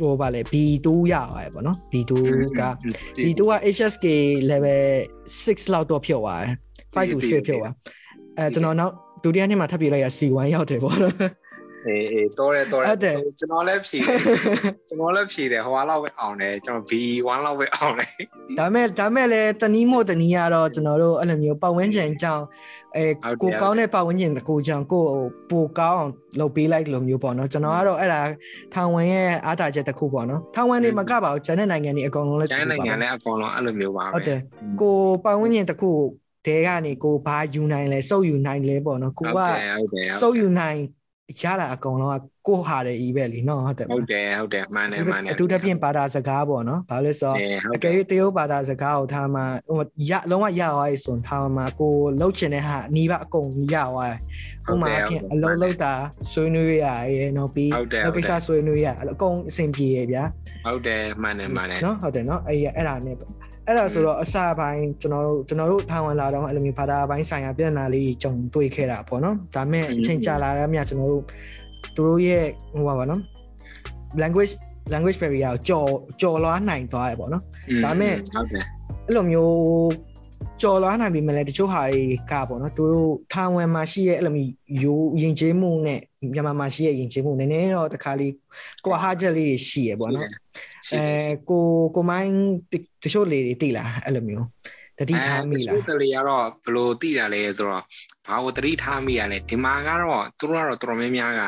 ဟိုဗာလေ B2 ရပါတယ်ပေါ့နော် B2 က B2 က HSK level 6လောက်တော့ဖြစ်သွားတယ်5 to 6ဖြစ်သွားအဲကျွန်တော်နောက် ဒုတိယနှစ်မှာထပ်ပြေးလိုက်ရ C1 ရောက်တယ်ပေါ့နော်အေးအေးတော်တယ်တော်တဟုတ်တယ်ယ်ကျွန်တော်လည်းဖြေတယ်ကျွန်တော်လည်းဖြေတယ်ဟိုဟာလောက်ပဲအောင်တယ်ကျွန်တော် B1 လောက်ပဲအောင်တယ်ဒါမဲ့ဒါမဲ့လည်းတနည်းမို့တနည်းကတော့ကျွန်တော်တို့အဲ့လိုမျိုးပတ်ဝန်းကျင်အကြောင်းအဲဟုတ်တယ်ကိုကောင်းတဲ့ပတ်ဝန်းကျင်တစ်ခုအကြောင်းကိုပိုကောင်းအောင်လုပ်ပေးလိုက်လို့မျိုးပေါ့နော်ကျွန်တော်ကတော့အဲ့ဒါထောင်ဝင်ရဲ့အားတာချက်တစ်ခုပေါ့နော်ထောင်ဝင်နေမကပါဘူးကျန်တဲ့နိုင်ငံတွေအကုန်လုံးလည်းကျန်တဲ့နိုင်ငံလည်းအကုန်လုံးအဲ့လိုမျိုးပါပဲဟုတ်တယ်ကိုပတ်ဝန်းကျင်တစ်ခု တဲကနေကိုဘာယူနိုင်လဲစုပ်ယူနိုင်လဲပေါ့နော်ကိုဟုတ်ကတယ်ဟုတ်တယ်စုပ်ယူနိုင်ရတာအကုန်လုံးကကိုဟာတယ်ဤပဲလीနော်ဟုတ်တယ်ဟုတ်တယ်ဟုတ်တယ်မှန်တယ်မှန်တယ်အထူးသဖြင့်ဘာသာစကားပေါ့နော်ဘာလို့လဲဆိုတော့အေးဟုအတ်ကတယ်ယ်၍တရုတ်ဘာသာစကားကိုထားမှဟိုရလုံးဝရသွားပြီဆိုရင်ထားမှကိုလှုပ်ချင်တဲ့ဟာအနီးပါအကုန်ရသွားတယ်။ဥပမာအဖြစ်အလုံးလုံးတာဆွေးနွေးရရဲနောက်ပြီးဟုတ်တယ်နောက်ကိစ္စဆွေးနွေးရအကုန်အဆင်ပြေရဗျာဟုတ်တယ်မှန်တယ်မှန်တယ်နော်ဟုတ်တယ်နော်အဲ့အဲ့ဒါနဲ့ အဲ့ဒါဆိုတော့အစပိုင်းကျွန်တော်တို့ကျွန်တော်တို့ထိုင်ဝမ်လာတော့အဲ့လိုမျိုးဘာသာပိုင်းဆိုင်ရာပြည်နာလေးကြီးကြုံတွေ့ခဲ့တာပေါ့နော်ဒါမဲ့အချိန်ကြာလာတဲ့မြတ်ကျွန်တော်တို့သူတို့ရဲ့ဟိုပါပါနော် language language barrier ကိုကြော်ကြော်လွှားနိုင်သွားရပေါ့နော်ဒါမဲ့ဟုတ်တယ်အဲ့လိုမျိုးကြော်လွှားနိုင်ပြီမလဲတချို့ဟာတွေကပေါ့နော်သူတို့ထိုင်ဝမ်မှာရှိရဲ့အဲ့လိုမျိုးယူယဉ်ကျေးမှုနဲ့မြန်မာမှာရှိရဲ့ယဉ်ကျေးမှုနည်းနည်းတော့တစ်ခါလေးကွာဟာချက်လေးတွေရှိရပေါ့နော်ရှိ အဲတယ်ကိုကိုမိုင်းတချို့လေတွေတိလားအဲ့လိုမျိုးတတိထားမိလားအဲတလေးကတော့ဘယ်လိုသိတာလဲဆိုတော့ဘာကိုတတိထားမိရလဲဒီမှာကတော့သူတို့ကတော့တော်တော်များများက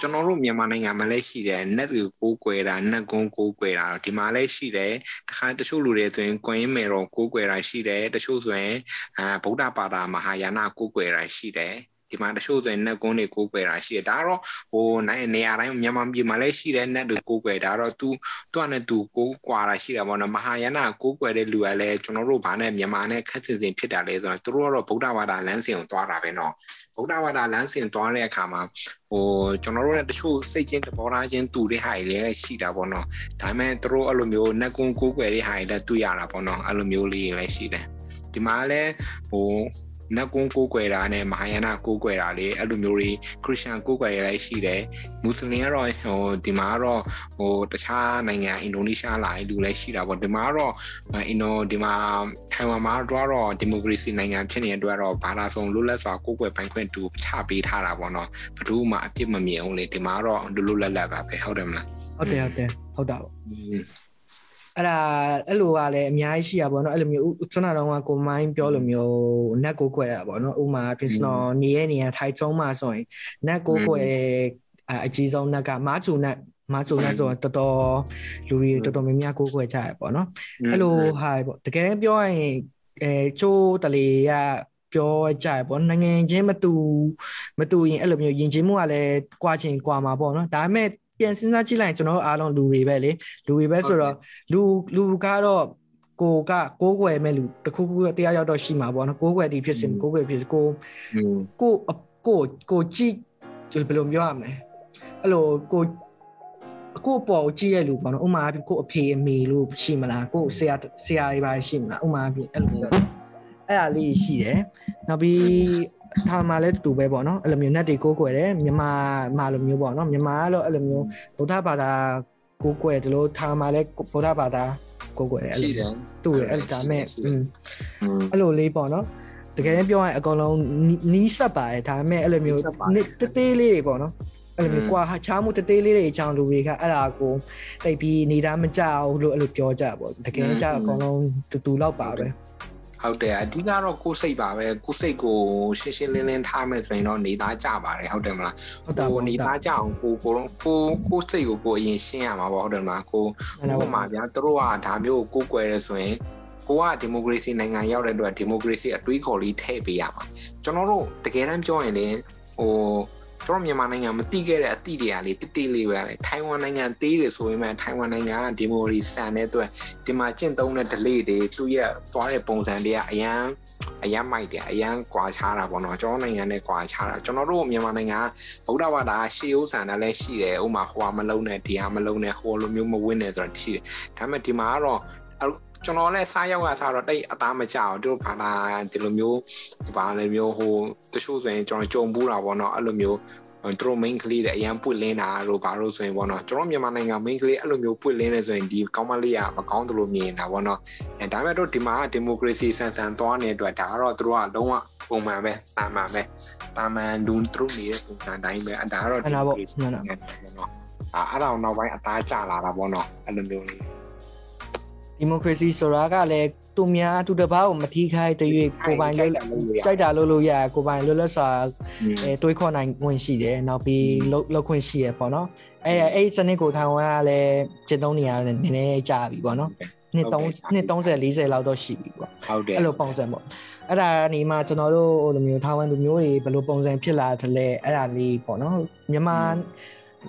ကျွန်တော်တို့မြန်မာနိုင်ငံမှာလည်းရှိတယ် net ကိုကိုးကွယ်တာ net ကုန်းကိုးကွယ်တာဒီမှာလည်းရှိတယ်တခါတချို့လူတွေဆိုရင်ကွင်းမယ်တော့ကိုးကွယ်တာရှိတယ်တချို့ဆိုရင်အာဗုဒ္ဓဘာသာမဟာယာနကိုးကွယ်တာရှိတယ် ဒီမှာတချို့ဆိုရင် net ကွန်းတွေကိုးကွယ်တာရှိတယ်ဒါကတော့ဟိုနိုင်နေရာတိုင်းမြန်မာပြည်မှာလည်းရှိတဲ့ net တွေကိုးကွယ်ဒါတော့ तू သူကနဲ့ तू ကိုးကွာတာရှိတာပေါ့နော်မဟာယာနကိုးကွယ်တဲ့လူကလည်းကျွန်တော်တို့ဘာနဲ့မြန်မာနဲ့ခက်စင်စင်ဖြစ်တာလဲဆိုတော့သူတို့ကတော့ဗုဒ္ဓဘာသာလမ်းစဉ်ကိုသွားတာပဲနော်ဗုဒ္ဓဘာသာလမ်းစဉ်သွားတဲ့အခါမှာဟိုကျွန်တော်တို့လည်းတချို့စိတ်ချင်းသဘောထားချင်းတူတဲ့ဟာတွေလည်းရှိတာပေါ့နော်ဒါပေမဲ့သူတို့အဲ့လိုမျိုးနက်ကွန်းကိုးကွယ်တဲ့ဟာတွေလည်းတွေ့ရတာပေါ့နော်အဲ့လိုမျိုးလေးလည်းရှိတယ်ဒီမှာလည်းဟို နက်ကွန်းကိုးကွယ်တာနဲ့မဟာယာနကိုးကွယ်တာလေအဲ့လိုမျိုးတွေခရစ်ယာန်ကိုးကွယ်ရလည်းရှိတယ်မွတ်စလင်ကတော့ဟိုဒီမှာကတော့ဟိုတခြားနိုင်ငံအင်ဒိုနီးရှားလာလူလည်းရှိတာပေါ့ဒီမှာကတော့အင်ဒိုဒီမှာထိုင်ဝမ်မှာတော့ဒီမိုကရေစီနိုင်ငံဖြစ်နေတဲ့အတွက်တော့ဘာသာဆုံးလွတ်လပ်စွာကိုးကွယ်ပိုင်ခွင့်တူချပေးထားတာပေါ့နော်ဘယ်သူမှအပြစ်မမြင်ဘူးလေဒီမှာတော့လွတ်လွတ်လပ်လပ်ပါပဲဟုတ်တယ်မလားဟုတ်တယ်ဟုတ်တယ်ဟုတ်တာပေါ့ အဲ့ဒါအဲ့လိုကလည်းအများကြီးရှိရပါတော့အဲ့လိုမျိုးကျွန်တော်တော့ကိုမိုင်းပြောလိုမျိုးနက်ကိုကွယ်ရပါတော့ဥမာပြင်စနော်နေရနေရထိုင်ကျုံးမှာဆိုရင်နက်ကိုကွယ်အကြီးဆုံးနက်ကမားချူနက်မားချူနက်ဆိုတော့တော်တော်လူတွေတော်တော်များများကိုကွယ်ကြရပေါ့နော်အဲ့လိုဟာပေါ့တကယ်ပြောရရင်အဲချိုးတလေကပြောကြရပေါ့နိုင်ငံချင်းမတူမတူရင်အဲ့လိုမျိုးယဉ်ကျေးမှုကလည်းကွာချင်ကွာမှာပေါ့နော်ဒါပေမဲ့ ပြန်စဉ်းစားကြည့်လိုက်ကျွန်တော်အားလုံးလူတွေပဲလေလူတွေပဲဆိုတော့လူလူကတော့ကိုကကိုးကွယ်မဲ့လူတခုခုတရားရောက်တော့ရှိမှာပေါ့နော်ကိုးကွယ်ဒီဖြစ်စင်ကိုးကွယ်ဖြစ်ကိုကိုကိုကိုကြည့်ဘယ်လိုပြောရမလဲအဲ့လိုကိုကိုပေါ်ကြည့်ရလူပေါ့နော်ဥမာအပြင်ကိုအဖေအမေလို့ရှိမလားကိုဆရာဆရာတွေပါရှိမလားဥမာအပြင်အဲ့လိုပြောအဲ့ဒါလေးရှိတယ်နောက်ပြီး ထားမှာလည်းတူပဲပေါ့နော်အဲ့လိုမျိုး net တွေကိုးကွယ်တယ်မြန်မာမှာလိုမျိုးပေါ့နော်မြန်မာကတော့အဲ့လိုမျိုးဗုဒ္ဓဘာသာကိုးကွယ်တယ်လို့ထားမှာလည်းဗုဒ္ဓဘာသာကိုးကွယ်တယ်အဲ့လိုတူတယ်အဲ့ဒါမဲ့အဲ့လိုလေးပေါ့နော်တကယ်ပြောရင်အကောင်လုံးနီးစပ်ပါတယ်ဒါပေမဲ့အဲ့လိုမျိုးတသေးလေးတွေပေါ့နော်အဲ့လိုမျိုးကွာချားမှုတသေးလေးတွေအကြောင်းလူတွေကအဲ့ဒါကိုတိတ်ပြီးနေတာမကြဘူးလို့အဲ့လိုပြောကြပေါ့တကယ်ကြအကောင်လုံးတူတူလောက်ပါပဲ ဟုတ်တယ်အဓိကတော့ကိုယ်စိတ်ပါပဲကိုယ်စိတ်ကိုရှင်းရှင်းလင်းလင်းထားမယ်ဆိုရင်တော့နေသားကြပါတယ်ဟုတ်တယ်မလားဟုတ်တာကိုနေသားကြအောင်ကိုကိုကိုကိုစိတ်ကိုကိုအရင်ရှင်းရမှာပေါ့ဟုတ်တယ်မလားကိုဟိုမှာဗျာသူတို့ကဒါမျိုးကိုကိုယ်ွယ်ရဲဆိုရင်ကိုကဒီမိုကရေစီနိုင်ငံရောက်တဲ့အတွက်ဒီမိုကရေစီအတွေးခေါ်လေးထည့်ပေးရမှာကျွန်တော်တို့တကယ်တမ်းပြောရင်လည်းဟို ကျွန်တော်မြန်မာနိုင်ငံမတိခဲ့တဲ့အသည့်တွေကလေတိတိလေးပဲလေထိုင်ဝမ်နိုင်ငံသေးတယ်ဆိုရင်မှထိုင်ဝမ်နိုင်ငံကဒီမိုရီဆန်တဲ့အတွက်ဒီမှာကျင့်သုံးတဲ့ delay တွေသူ့ရဲ့သွားတဲ့ပုံစံတွေကအရန်အရန်မိုက်တယ်အရန်ကွာခြားတာပေါ့နော်ကျွန်တော်နိုင်ငံနဲ့ကွာခြားတာကျွန်တော်တို့မြန်မာနိုင်ငံဗုဒ္ဓဘာသာရှေးဥဆန်တာလည်းရှိတယ်ဥမာဟိုဟာမလုံးနဲ့ဒီဟာမလုံးနဲ့ဟိုလိုမျိုးမဝင်းနဲ့ဆိုတာရှိတယ်ဒါပေမဲ့ဒီမှာကတော့ ကျွန်တော်လည်းစားရောက်ကစားတော့တိတ်အသားမကြအောင်တို့ဘာသာဒီလိုမျိုးဘာလဲမျိုးဟိုတချို့ဆိုရင်ကျွန်တော်ကြုံဘူးတာပေါ့နော်အဲ့လိုမျိုးသူတို့ main ကလေးတွေအရန်ပွင့်လင်းတာတို့ဘာလို့ဆိုရင်ပေါ့နော်ကျွန်တော်မြန်မာနိုင်ငံ main ကလေးအဲ့လိုမျိုးပွင့်လင်းနေဆိုရင်ဒီကောင်းမလေးကမကောင်းသလိုမြင်တာပေါ့နော်အဲဒါပေမဲ့တို့ဒီမှာဒီမိုကရေစီဆန်ဆန်သွားနေတဲ့အတွက်ဒါကတော့သူတို့ကလုံးဝပုံမှန်ပဲတာမန်ပဲတာမန်လူသူတို့နေတဲ့ပုံစံတိုင်းပဲဒါကတော့ဒီမိုကရေစီနိုင်ငံပေါ့နော်အဲအဲ့ဒါနောက်ပိုင်းအသားကျလာတာပေါ့နော်အဲ့လိုမျိုးလေး ဒီမိုကရေစီဆိုတာကလည်းသူများသူတစ်ပါးကိုမထီးခိုင်းတရွေ့ကိုပိုင်လို့ကြိုက်တာလို့လို့ရကိုပိုင်လွတ်လပ်စွာအဲတွေးခေါ်နိုင်ဝင်ရှိတယ်နောက်ပြီးလောက်ခွင့်ရှိရပေါ့နော်အဲအဲ့စနစ်ကိုထိုင်ဝမ်ကလည်းကျင့်သုံးနေရတယ်နည်းနည်းကြာပြီပေါ့နော်နှစ်3နှစ်30 40လောက်တော့ရှိပြီပေါ့ဟုတ်တယ်အဲ့လိုပုံစံပေါ့အဲ့ဒါနေမှကျွန်တော်တို့ဟိုလိုမျိုးထိုင်ဝမ်လူမျိုးတွေဘယ်လိုပုံစံဖြစ်လာတယ်လဲအဲ့ဒါလေးပေါ့နော်မြန်မာ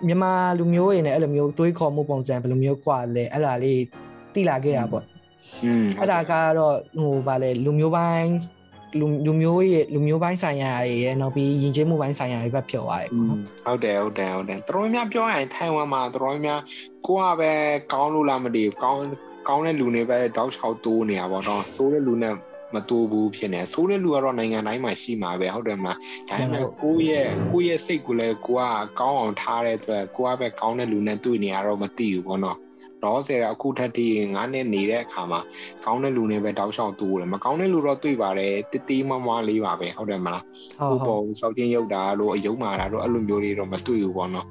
မြန်မာလူမျိုးတွေနဲ့အဲ့လိုမျိုးတွေးခေါ်မှုပုံစံဘယ်လိုမျိုးกว่าလဲအဲ့ဒါလေး တိလာခဲ့တာပေါ့อืมအဲ့ဒါကတော့ဟိုဗာလဲလူမျိုးပိုင်းလူလူမျိုးရဲ့လူမျိုးပိုင်းဆိုင်ရာတွေရဲ့နောက်ပြီးယဉ်ကျေးမှုပိုင်းဆိုင်ရာတွေပဲဖြစ်သွားတယ်ပေါ့နော်ဟုတ်တယ်ဟုတ်တယ်ဟုတ်တယ်တော်များပြောရရင်ထိုင်ဝမ်မှာတော်များကိုကပဲကောင်းလို့လားမသိဘူးကောင်းကောင်းတဲ့လူတွေပဲတောက်ချောက်တိုးနေတာပေါ့တော့ဆိုးတဲ့လူနဲ့မတိုးဘူးဖြစ်နေဆိုးတဲ့လူကတော့နိုင်ငံတိုင်းမှာရှိမှာပဲဟုတ်တယ်မလားဒါပေမဲ့ကိုယ့်ရဲ့ကိုယ့်ရဲ့စိတ်ကိုလည်းကိုကကောင်းအောင်ထားတဲ့အတွက်ကိုကပဲကောင်းတဲ့လူနဲ့တွေ့နေရတော့မသိဘူးပေါ့နော် တော့ဆယ်အခုထက်ထိငါးနှစ်နေတဲ့အခါမှာကောင်းတဲ့လူနဲ့ပဲတောက်လျှောက်တူတယ်မကောင်းတဲ့လူတော့တွေ့ပါတယ်တတိမမလေးပါပဲဟုတ်တယ်မလားကိုပေါ်စောက်ချင်းရုပ်တာလို့အယုံမာတာတော့အဲ့လိုမျိုးလေးတော့မတွေ့ဘူးပေါ့နော်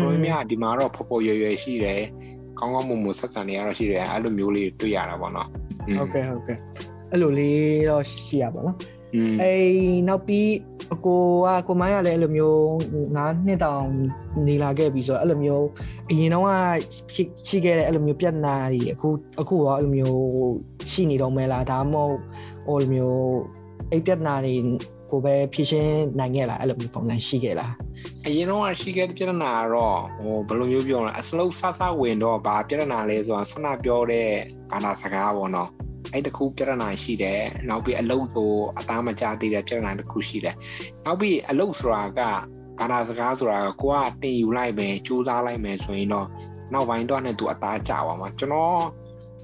တော်များဒီမှာတော့ဖော်ဖော်ရွယ်ရွယ်ရှိတယ်ကောင်းကောင်းမွန်မွန်ဆက်ဆံနေရတော့ရှိတယ်အဲ့လိုမျိုးလေးတွေ့ရတာပေါ့နော်ဟုတ်ကဲ့ဟုတ်ကဲ့အဲ့လိုလေးတော့ရှိရပါတော့ အဲနောက်ပြီးအကိုကကိုမိုင်းကလည်းအဲ့လိုမျိုးငါးနှစ်တောင်နေလာခဲ့ပြီဆိုတော့အဲ့လိုမျိုးအရင်တော့ရှိခဲ့တဲ့အဲ့လိုမျိုးပြဿနာတွေအခုအခုရောအဲ့လိုမျိုးရှိနေတော့မဲလားဒါမှမဟုတ်ဟိုလိုမျိုးအဲ့ပြဿနာတွေကိုပဲဖြည့်ရှင်းနိုင်ခဲ့လားအဲ့လိုမျိုးပုံစံရှိခဲ့လားအရင်တော့ရှိခဲ့တဲ့ပြဿနာကတော့ဟိုဘယ်လိုမျိုးပြောလဲအစလုံးဆဆဝင်တော့ဗာပြဿနာလဲဆိုတာဆနာပြောတဲ့ဘာသာစကားပေါ့နော် အဲ့တခုပြဿနာရှိတယ်နောက်ပြီးအလုတ်ကိုအသားမကြသေးတဲ့ပြဿနာတစ်ခုရှိတယ်နောက်ပြီးအလုတ်ဆိုတာကဘာသာစကားဆိုတာကကိုကတင်ယူလိုက်မယ်စူးစမ်းလိုက်မယ်ဆိုရင်တော့နောက်ပိုင်းတော့နဲ့သူအသားကြပါမှာကျွန်တော်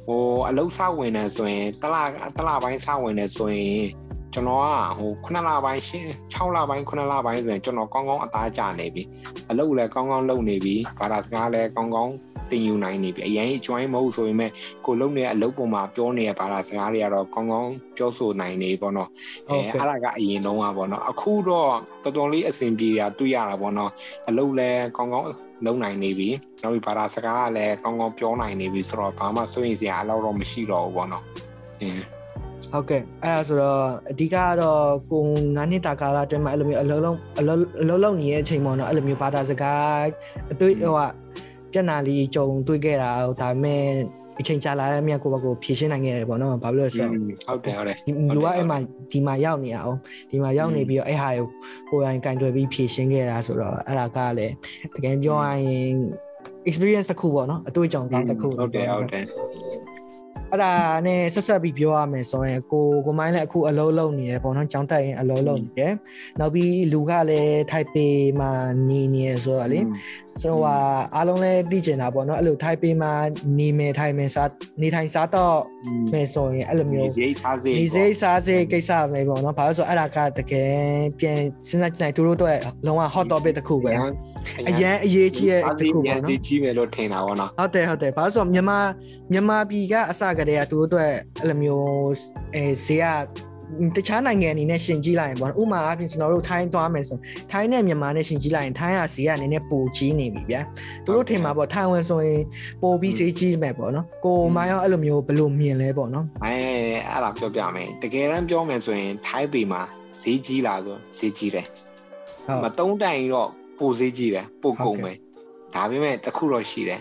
ဟိုအလုတ်စဝင်နေဆိုရင်တလတလပိုင်းစဝင်နေဆိုရင်ကျွန်တော်ကဟို9လပိုင်းရှင်း6လပိုင်း9လပိုင်းဆိုရင်ကျွန်တော်ကောင်းကောင်းအသားကျနေပြီအလုပ်လည်းကောင်းကောင်းလုပ်နေပြီဘာသာစကားလည်းကောင်းကောင်း တင်ယူနိုင်နေပြီအရင် join မဟုတ်ဆိုရင်မဲ့ကိုလုပ်နေတဲ့အလုပ်ပုံမှာပြောနေတဲ့ဘာသာစကားတွေကတော့ကောင်းကောင်းပြောဆိုနိုင်နေပေါ့နော်အဲအဲ့ဒါကအရင်တုန်းကပေါ့နော်အခုတော့တော်တော်လေးအဆင်ပြေတာတွေ့ရတာပေါ့နော်အလုပ်လည်းကောင်းကောင်းလုပ်နိုင်နေပြီနောက်ပြီးဘာသာစကားကလည်းကောင်းကောင်းပြောနိုင်နေပြီဆိုတော့ဘာမှစိုးရင်စရာအလောက်တော့မရှိတော့ဘူးပေါ့နော်အင်းဟုတ်ကဲ့အဲ့ဒါဆိုတော့အဓိကကတော့ကို9နှစ်တာကာလအတွင်းမှာအဲ့လိုမျိုးအလုံးလုံးအလုံးအလုံးလုံးနေတဲ့အချိန်ပေါ့နော်အဲ့လိုမျိုးဘာသာစကားအတွေ့ဟိုက ပြဿနာလေးကြုံတွေ့ခဲ့တာဒါပေမဲ့အချိန်ကြာလာတဲ့မြတ်ကိုဘကိုဖြေရှင်းနိုင်ခဲ့တယ်ပေါ့နော်ဘာလို့လဲဆိုတော့ဟုတ်တယ်ဟုတ်တယ်ဒီလူကအဲ့မှာဒီမှာရောက်နေအောင်ဒီမှာရောက်နေပြီးတော့အဲ့ဟာကိုကိုယ်တိုင်ကင်တွယ်ပြီးဖြေရှင်းခဲ့တာဆိုတော့အဲ့ဒါကလည်းတကယ်ပြောရရင် experience တစ်ခုပေါ့နော်အတွေ့အကြုံကောင်းတစ်ခုဟုတ်တယ်ဟုတ်တယ်အဲ့ဒါနဲ့ဆက်ဆက်ပြီးပြောရမယ်ဆိုရင်ကိုကိုမိုင်းလည်းအခုအလုံးလုံးနေတယ်ပေါ့နော်ကျောင်းတက်ရင်အလုံးလုံးနေတယ်နောက်ပြီးလူကလည်းထိုက်ပေမှာနေနေရဆိုတော့လေ ဆိုတော့အားလုံးလည်းသိကျင်တာပေါ့နော်အဲ့လိုထိုက်ပေမှာနေမယ်ထိုင်မယ်စားနေထိုင်စားတော့မယ်ဆိုရင်အဲ့လိုမျိုးဒီစိစားစေဒီစိတ်စားစိတ်ကိစ္စပဲပေါ့နော်ဘာလို့ဆိုအဲ့ဒါကတကယ်ပြန်စဉ်းစားကြည့်နိုင်သူတို့အတွက်လုံးဝ hot topic တစ်ခုပဲအရန်အရေးကြီးတဲ့တစ်ခုပေါ့နော်ဒီကြီးမယ်လို့ထင်တာပေါ့နော်ဟုတ်တယ်ဟုတ်တယ်ဘာလို့ဆိုတော့မြန်မာမြန်မာပြည်ကအစကတည်းကသူတို့အတွက်အဲ့လိုမျိုးအဲဈေးက တခြားနိုင်ငံအနေနဲ့ရှင်ကြည့်လိုက်ရင်ပေါ့နော်ဥပမာအပြင်ကျွန်တော်တို့ထိုင်းသွားမယ်ဆိုထိုင်းနဲ့မြန်မာနဲ့ရှင်ကြည့်လိုက်ရင်ထိုင်းကဈေးကနည်းနည်းပိုကြီးနေပြီဗျာသူတို့ထင်မှာပေါ့ထိုင်ဝမ်ဆိုရင်ပိုပြီးဈေးကြီးမယ်ပေါ့နော်ကိုမရောအဲ့လိုမျိုးဘယ်လိုမြင်လဲပေါ့နော်အဲအဲ့ဒါပြောပြမယ်တကယ်တမ်းပြောမယ်ဆိုရင်ထိုင်းပေမှာဈေးကြီးလာဆိုဈေးကြီးတယ်ဟုတ်မတုံးတိုင်တော့ပိုဈေးကြီးတယ်ပိုကုန်ပဲဒါပေမဲ့တစ်ခုတော့ရှိတယ်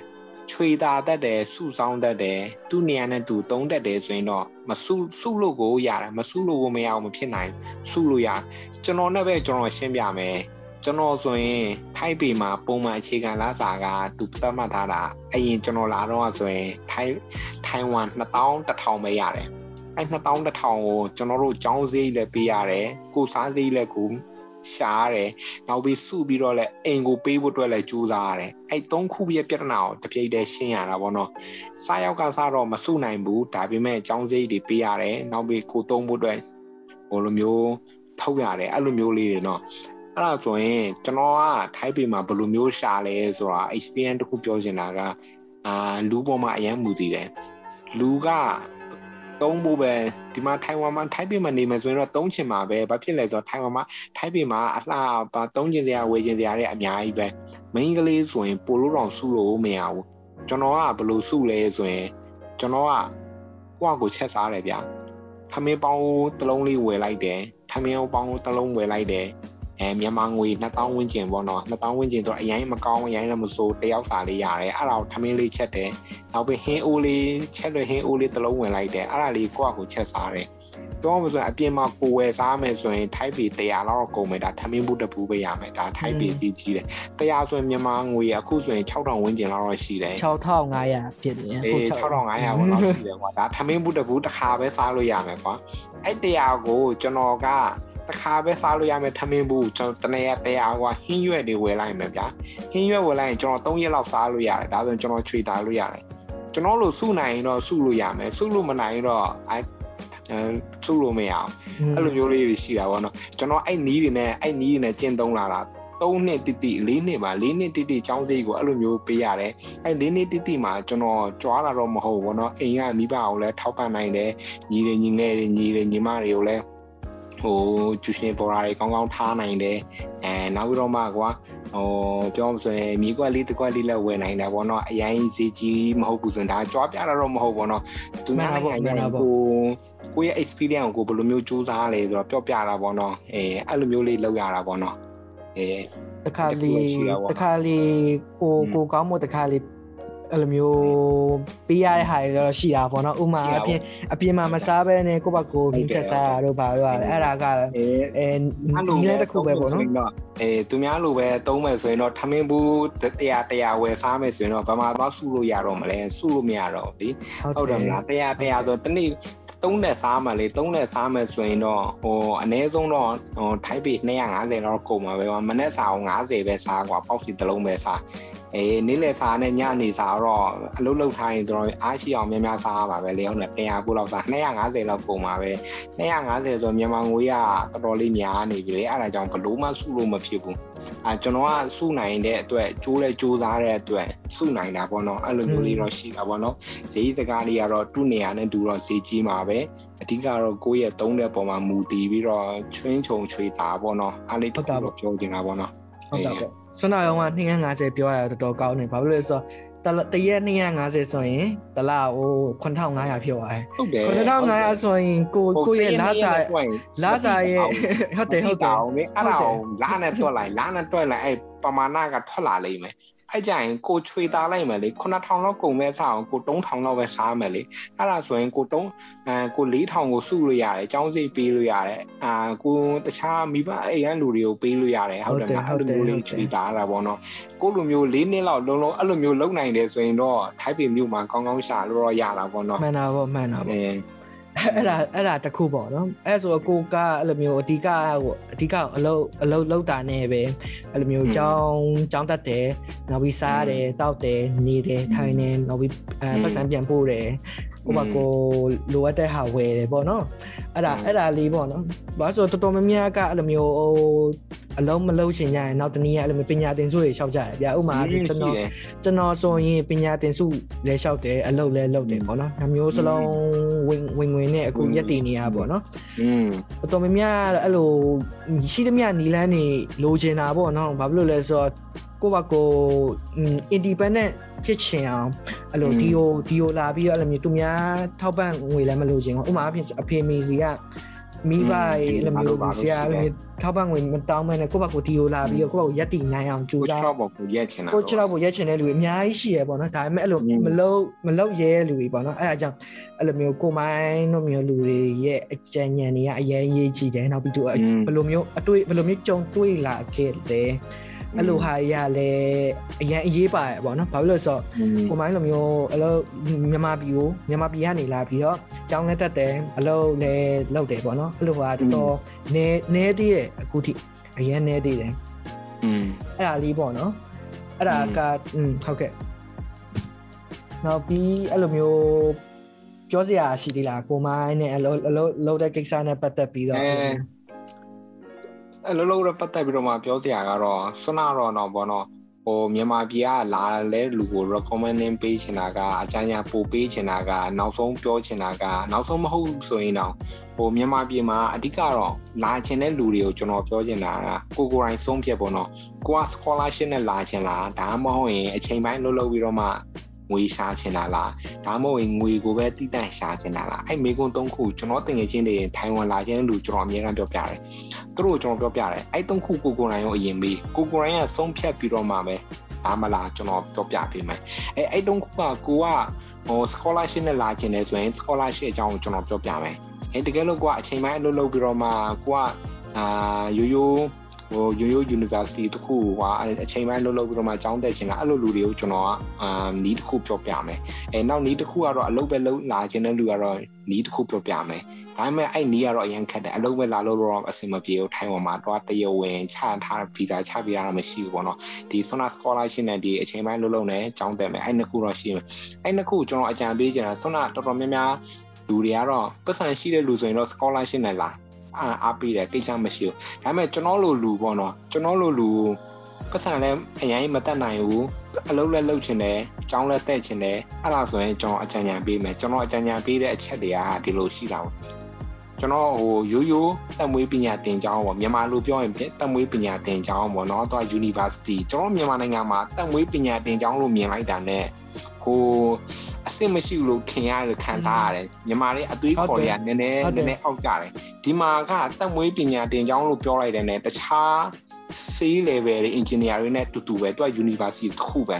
ချွေတာတတ်တယ်စုဆောင်တတ်တယ်သူ့နေရာနဲ့သူတုံးတတ်တယ်ဆိုရင်တော့မစုစုလို့ကိုရတယ်မစုလို့ကိုမရအောင်မဖြစ်နိုင်စုလို့ရကျွန်တော်နဲ့ပဲကျွန်တော်ရှင်းပြမယ်ကျွန်တော်ဆိုရင်ထိုက်ပေမှာပုံမှန်အခြေခံလာစာကသူသတ်မှတ်ထားတာအရင်ကျွန်တော်လာတော့ဆိုရင်ထိုင်ထိုင်ဝမ်2000 1000ပဲရတယ်အဲ2000 1000ကိုကျွန်တော်တို့ចောင်းစည်းလည်းပေးရတယ်ကိုစားစည်းလည်းကို ရှားရတယ်နောက်ပြီးစုပြီးတော့လည်းအိမ်ကိုပေးဖို့အတွက်လည်းကြိုးစားရတယ်အဲ့သုံးခုရဲ့ပြဿနာကိုတစ်ပြိတ်တည်းရှင်းရတာပေါ့နော်စားရောက်ကစားတော့မစုနိုင်ဘူးဒါပေမဲ့ចောင်းစည်းတွေပေးရတယ်နောက်ပြီးကိုသုံးဖို့အတွက်ဟိုလိုမျိုးထုတ်ရတယ်အဲ့လိုမျိုးလေးတွေနော်အဲ့ဒါဆိုရင်ကျွန်တော်ကထိုက်ပေမှာဘယ်လိုမျိုးရှာလဲဆိုတာ experience တစ်ခုပြောချင်တာကအာလူပေါ်မှာအရန်မူတည်တယ်လူက သုံးဖို့ပဲဒီမှာထိုင်ဝမ်မှာထိုက်ပေမှာနေမယ်ဆိုရင်တော့သုံးချင်မှာပဲဘာဖြစ်လဲဆိုတော့ထိုင်ဝမ်မှာထိုက်ပေမှာအလှပါသုံးချင်စရာဝယ်ချင်စရာတွေအများကြီးပဲ main ကလေးဆိုရင်ပိုလို့တော့စုလို့မရဘူးကျွန်တော်ကဘယ်လိုစုလဲဆိုရင်ကျွန်တော်ကကိုယ့်ကိုချက်စားတယ်ဗျာထမင်းပေါင်းတစ်လုံးလေးဝယ်လိုက်တယ်ထမင်းပေါင်းတစ်လုံးဝယ်လိုက်တယ် အဲမြန်မာငွေ2000ဝန်းကျင်ပေါ့နော်2000ဝန်းကျင်တော့အရင်မကောင်းအရင်လည်းမစိုးတယောက်စာလေးရတယ်အဲ့ဒါကိုထမင်းလေးချက်တယ်နောက်ပြီးဟင်းအိုးလေးချက်လို့ဟင်းအိုးလေးတစ်လုံးဝင်လိုက်တယ်အဲ့ဒါလေးကိုယ့်ကိုချက်စားတယ်ပြောမှဆိုရင်အပြင်မှာကိုဝယ်စားမယ်ဆိုရင်ထိုက်ပေ100လောက်ကုန်မယ်ဒါထမင်းဘူးတစ်ဘူးပဲရမယ်ဒါထိုက်ပေကြီးကြီးတယ်100ဆိုရင်မြန်မာငွေအခုဆိုရင်6000ဝန်းကျင်လောက်တော့ရှိတယ်6500ဖြစ်နေအေး6500ဘောလောက်ရှိတယ်ကွာဒါထမင်းဘူးတစ်ဘူးတစ်ခါပဲစားလို့ရမယ်ကွာအဲ့တရားကိုကျွန်တော်က တစ်ခါပဲစားလို့ရမယ်ထမင်းဘူးကျွန်တော်တနေ့ရက်တရားကွာဟင်းရွက်တွေဝယ်လိုက်မယ်ဗျာဟင်းရွက်ဝယ်လိုက်ရင်ကျွန်တော်3ရက်လောက်စားလို့ရတယ်ဒါဆိုရင်ကျွန်တော်ချွေတာလို့ရတယ်ကျွန်တော်လို့စုနိုင်ရင်တော့စုလို့ရမယ်စုလို့မနိုင်ရင်တော့အဲစုလို့မရအောင်အဲ့လိုမျိုးလေးတွေရှိတာပေါ့နော်ကျွန်တော်အဲ့နီးတွေနဲ့အဲ့နီးတွေနဲ့ကျင့်သုံးလာတာ3နှစ်တိတိ4နှစ်ပါ4နှစ်တိတိចောင်းစိကိုအဲ့လိုမျိုးပေးရတယ်အဲ့4နှစ်တိတိမှာကျွန်တော်ကြွားလာတော့မဟုတ်ဘူးဗောနော်အိမ်ကမိဘအောင်လဲထောက်ပံ့နိုင်တယ်ညီတွေညီငယ်တွေညီတွေညီမတွေကိုလည်း ဟိုကျူရှင်ပေါ်ရာတွေကောင်းကောင်းထားနိုင်တယ်အဲနောက်ပြီးတော့မှကွာဟိုပြောမှဆိုရင်မြေကွက်လေးတစ်ကွက်လေးလည်းဝယ်နိုင်တယ်ဗောနော်အရင်စီကြီးမဟုတ်ဘူးဆိုရင်ဒါကြွားပြတာတော့မဟုတ်ဗောနော်သူများနိုင်ငံကြီးကိုကိုရဲ့ experience ကိုဘယ်လိုမျိုးစူးစမ်းလဲဆိုတော့ပြောပြတာဗောနော်အဲအဲ့လိုမျိုးလေးလောက်ရတာဗောနော်အဲတခါလေတခါလေကိုကိုကောင်းမို့တခါလေ အဲ့လိုမျိုးပေးရတဲ့ဟာတွေတော့ရှိတာပေါ့နော်ဥမာအပြင်အပြင်မှာမစားဘဲနဲ့ကိုယ့်ဘက်ကိုမြင်ချက်စားတာတို့ဘာလို့အဲ့ဒါကအဲအဲနည်းတစ်ခုပဲပေါ့နော်အဲသူများလိုပဲသုံးမယ်ဆိုရင်တော့ထမင်းဘူးတရားတရားဝယ်စားမယ်ဆိုရင်တော့ဘာမှတော့စုလို့ရတော့မလဲစုလို့မရတော့ဘူးဟုတ်တယ်မလားတရားတရားဆိုတနေ့သုံးနဲ့စားမှလေသုံးနဲ့စားမယ်ဆိုရင်တော့ဟိုအနည်းဆုံးတော့ဟိုထိုက်ပေ250လောက်ကုန်မှာပဲမနေ့စားအောင်50ပဲစားကွာပေါက်စီတစ်လုံးပဲစားအေးနေ့လယ်စားနဲ့ညနေစားတော့အလုပ်လုပ်ထားရင်တို့အားရှိအောင်များများစားရပါပဲလေဟုတ်တယ်100ပို့လောက်စား250လောက်ကုန်ပါပဲ250ဆိုမြန်မာငွေကတော်တော်လေးများနေပြီလေအဲ့ဒါကြောင့်ဘလို့မှစုလို့မဖြစ်ဘူးအာကျွန်တော်ကစုနိုင်တဲ့အတွက်ကြိုးလဲကြိုးစားတဲ့အတွက်စုနိုင်တာပေါ့နော်အဲ့လိုမျိုးလေးတော့ရှိတာပေါ့နော်ဈေးစကားလေးကတော့သူ့နေရာနဲ့တူတော့ဈေးကြီးမှာပဲအဓိကတော့ကိုယ့်ရဲ့သုံးတဲ့ပုံမှာမူတည်ပြီးတော့ချွင်းချုံချွေတာပေါ့နော်အဲ့လေးတစ်ခုတော့ပြောချင်တာပေါ့နော် ဟုတ်ကဲ့ဆွမ်းနာရောက250ပြောရတာတော်တော်ကောင်းနေဘာလို့လဲဆိုတော့တရက်250ဆိုရင်တလားဟို9500ဖြစ်သွားတယ်ဟုတ်တယ်9500ဆိုရင်ကိုကိုရဲ့လာစာလာစာရဲ့ဟုတ်တယ်ဟုတ်တယ်အဲ့ဒါလာနဲ့တွက်လိုက်လာနဲ့တွက်လိုက်အဲ့ပမာဏကထွက်လာလိမ့်မယ် အဲ့ကြရင်ကိုချွေသားလိုက်မယ်လေ9000လောက်ကုန်မဲ့စားအောင်ကို3000လောက်ပဲစားမယ်လေအဲ့ဒါဆိုရင်ကိုတုံးအဲကို4000ကိုစုလို့ရတယ်အကြောင်းစိတ်ပေးလို့ရတယ်အာကိုတခြားမိဘအိမ်ရန်လူတွေကိုပေးလို့ရတယ်ဟုတ်တယ်မလားအဲ့လိုမျိုးလေးချွေသားတာပေါ့နော်ကိုလိုမျိုး၄နှစ်လောက်လုံးလုံးအဲ့လိုမျိုးလုံနိုင်တယ်ဆိုရင်တော့ထိုက်ပေမြို့မှာကောင်းကောင်းရှာလို့တော့ရတာပေါ့နော်မှန်တာပေါ့မှန်တာပေါ့ အဲ့ဒါအဲ့ဒါတခုပေါ့နော်အဲ့ဆိုကိုကအဲ့လိုမျိုးအဓိကကိုအဓိကအလုပ်အလုပ်လုပ်တာနဲ့ပဲအဲ့လိုမျိုးကြောင်းကြောင်းတတ်တယ်နောက်ပြီးစားတယ်တောက်တယ်နေတယ်ထိုင်တယ်နောက်ပြီးအဲပတ်စံပြန်ပို့တယ် ဥပကိုလိုအပ်တဲ့ဟာဝယ်တယ်ပေါ့နော်အဲ့ဒါအဲ့ဒါလေးပေါ့နော်ဘာလို့ဆိုတော်တော်များများကအဲ့လိုမျိုးဟိုအလုံးမလုံးချင်ကြရင်နောက်တနည်းအဲ့လိုမျိုးပညာသင်စုတွေလျှောက်ကြရဗျာဥမာကျွန်တော်ကျွန်တော်ဆိုရင်ပညာသင်စုလည်းလျှောက်တယ်အလုပ်လည်းလုပ်တယ်ပေါ့နော်ဒါမျိုးစလုံးဝင်ဝင်ဝင်နဲ့အခုရက်တည်နေရပေါ့နော်อืมတော်တော်များများအဲ့လိုရှိသမျှနီလန်းနေလိုချင်တာပေါ့နော်ဘာဖြစ်လို့လဲဆိုတော့ကိုယ့်ဘက်ကို independent ဖြစ်ချင်အောင်အဲ့လိုဒီကိုဒီကိုလာပြီးတော့အဲ့လိုမျိုးသူများထောက်ပံ့ငွေလည်းမလိုချင်ဘူးဥပမာအဖြစ်အဖေမေစီကမိဘရဲ့လိုမျိုးဆရာလည်းထောက်ပံ့ငွေမတောင်းမနဲ့ကိုယ့်ဘက်ကိုဒီကိုလာပြီးတော့ကိုယ့်ဘက်ကိုရက်တည်နိုင်အောင်ကြိုးစားကိုယ့်ဘက်ကိုရက်ချင်တာကိုယ့်ချောက်ကိုရက်ချင်တဲ့လူတွေအများကြီးရှိရပေါ့နော်ဒါပေမဲ့အဲ့လိုမလုံးမလုံးရဲလူတွေပေါ့နော်အဲ့ဒါကြောင့်အဲ့လိုမျိုးကိုမိုင်းတို့မျိုးလူတွေရဲ့အကြံဉာဏ်တွေကအရင်ရေးကြည့်တယ်နောက်ပြီးတော့ဘယ်လိုမျိုးအတွေ့ဘယ်လိုမျိုးကြုံတွေ့လာခဲ့တယ် အဲ့လိုဟာကြီးကလည်းအရင်အရေးပါတယ်ပေါ့နော်ဘာလို့လဲဆိုတော့ကိုမိုင်းလိုမျိုးအလုပ်မြန်မာပြည်ကိုမြန်မာပြည်ကနေလာပြီးတော့ကျောင်းလက်တက်တယ်အလုပ်လည်းလုပ်တယ်ပေါ့နော်အဲ့လိုဟာတော်တော်နဲနဲသေးတယ်အခုထိအရင်နဲသေးတယ်อืมအဲ့ဒါလေးပေါ့နော်အဲ့ဒါကอืมဟုတ်ကဲ့နောက်ပြီးအဲ့လိုမျိုးပြောစရာရှိသေးလားကိုမိုင်းနဲ့အလုပ်အလုပ်လုပ်တဲ့ကိစ္စနဲ့ပတ်သက်ပြီးတော့ အဲ့လိုလိုတော့ပတ်သက်ပြီးတော့မှပြောစရာကတော့ဆွနာတော့တော့ဘောနော်ဟိုမြန်မာပြည်ကလာလဲလူကို recommending ပေးချင်တာကအကြမ်းညာပို့ပေးချင်တာကနောက်ဆုံးပြောချင်တာကနောက်ဆုံးမဟုတ်ဆိုရင်တော့ဟိုမြန်မာပြည်မှာအဓိကတော့လာချင်တဲ့လူတွေကိုကျွန်တော်ပြောချင်တာကကိုကိုတိုင်းဆုံးဖြတ်ပေါ့နော်ကိုက scholarship နဲ့လာချင်လားဒါမှမဟုတ်ရင်အချိန်ပိုင်းလှုပ်လှုပ်ပြီးတော့မှ ငွေရှာချင်တာလားဒါမှမဟုတ်ငွေကိုပဲတိတန့်ရှာချင်တာလားအဲ့မိကုန်းသုံးခုကျွန်တော်တင်ငယ်ချင်းတွေထိုင်ဝမ်လာခြင်းလူကျွန်တော်အများအားပြောပြတယ်သူတို့ကျွန်တော်ပြောပြတယ်အဲ့သုံးခုကိုကိုရိုင်းရောအရင်ပြီးကိုကိုရိုင်းကဆုံးဖြတ်ပြီးတော့မှပဲဒါမှလားကျွန်တော်ပြောပြပေးမယ်အဲအဲ့တုန်းကကိုကဟို scholarship နဲ့လာခြင်းလဲဆိုရင် scholarship အကြောင်းကိုကျွန်တော်ပြောပြမယ်အဲတကယ်လို့ကိုကအချိန်ပိုင်းအလုပ်လုပ်ပြီးတော့မှကိုကအာရိုးရိုး ဟိုရိုးရိုး university တခုကအချိန်ပိုင်းလုပ်လုပ်ပြီးတော့မှကျောင်းတက်ချင်တာအဲ့လိုလူတွေကိုကျွန်တော်ကအာနီးတစ်ခုပြောပြမယ်အဲနောက်နီးတစ်ခုကတော့အလုပ်ပဲလုပ်လာခြင်းတဲ့လူကတော့နီးတစ်ခုပြောပြမယ်ဒါပေမဲ့အဲ့နီးကတော့အရင်ခက်တယ်အလုပ်ပဲလာလို့တော့အဆင်မပြေဘူးထိုင်ဝမ်မှာတော့တရဝင်ချထားဗီဇာချပြရတာမရှိဘူးပေါ့နော်ဒီ Sona scholarship နဲ့ဒီအချိန်ပိုင်းလုပ်လုပ်နဲ့ကျောင်းတက်မယ်အဲ့နှစ်ခုတော့ရှိမယ်အဲ့နှစ်ခုကျွန်တော်အကြံပေးချင်တာ Sona တော်တော်များများလူတွေကတော့ပတ်စံရှိတဲ့လူဆိုရင်တော့ scholarship နဲ့လာ အားအားပေးတယ်ကိစ္စမရှိဘူးဒါပေမဲ့ကျွန်တော်လိုလူပေါ့နော်ကျွန်တော်လိုလူပတ်စံလည်းအရင်မတက်နိုင်ဘူးအလုပ်လည်းလုပ်ချင်တယ်အကြောင်းလည်းတက်ချင်တယ်အဲ့ဒါဆိုရင်ကျွန်တော်အကြံဉာဏ်ပေးမယ်ကျွန်တော်အကြံဉာဏ်ပေးတဲ့အချက်တွေကဒီလိုရှိတာပေါ့ ကျွန်တော်ဟိုရိုးရိုးတက်မွေးပညာသင်ကျောင်းပေါ့မြန်မာလိုပြောရင်တက်မွေးပညာသင်ကျောင်းပေါ့နော်တော့ university ကျွန်တော်မြန်မာနိုင်ငံမှာတက်မွေးပညာသင်ကျောင်းလို့မြင်လိုက်တာ ਨੇ ဟိုအစ်မရှိဘူးလို့ထင်ရတယ်ခံစားရတယ်မြန်မာတွေအသွေးခေါ်တွေကနည်းနည်းနည်းနည်းအောက်ကြတယ်ဒီမှာကတက်မွေးပညာသင်ကျောင်းလို့ပြောလိုက်တယ် ਨੇ တခြား C level တွေ engineer တွေနဲ့တူတူပဲသူက university တစ်ခုပဲ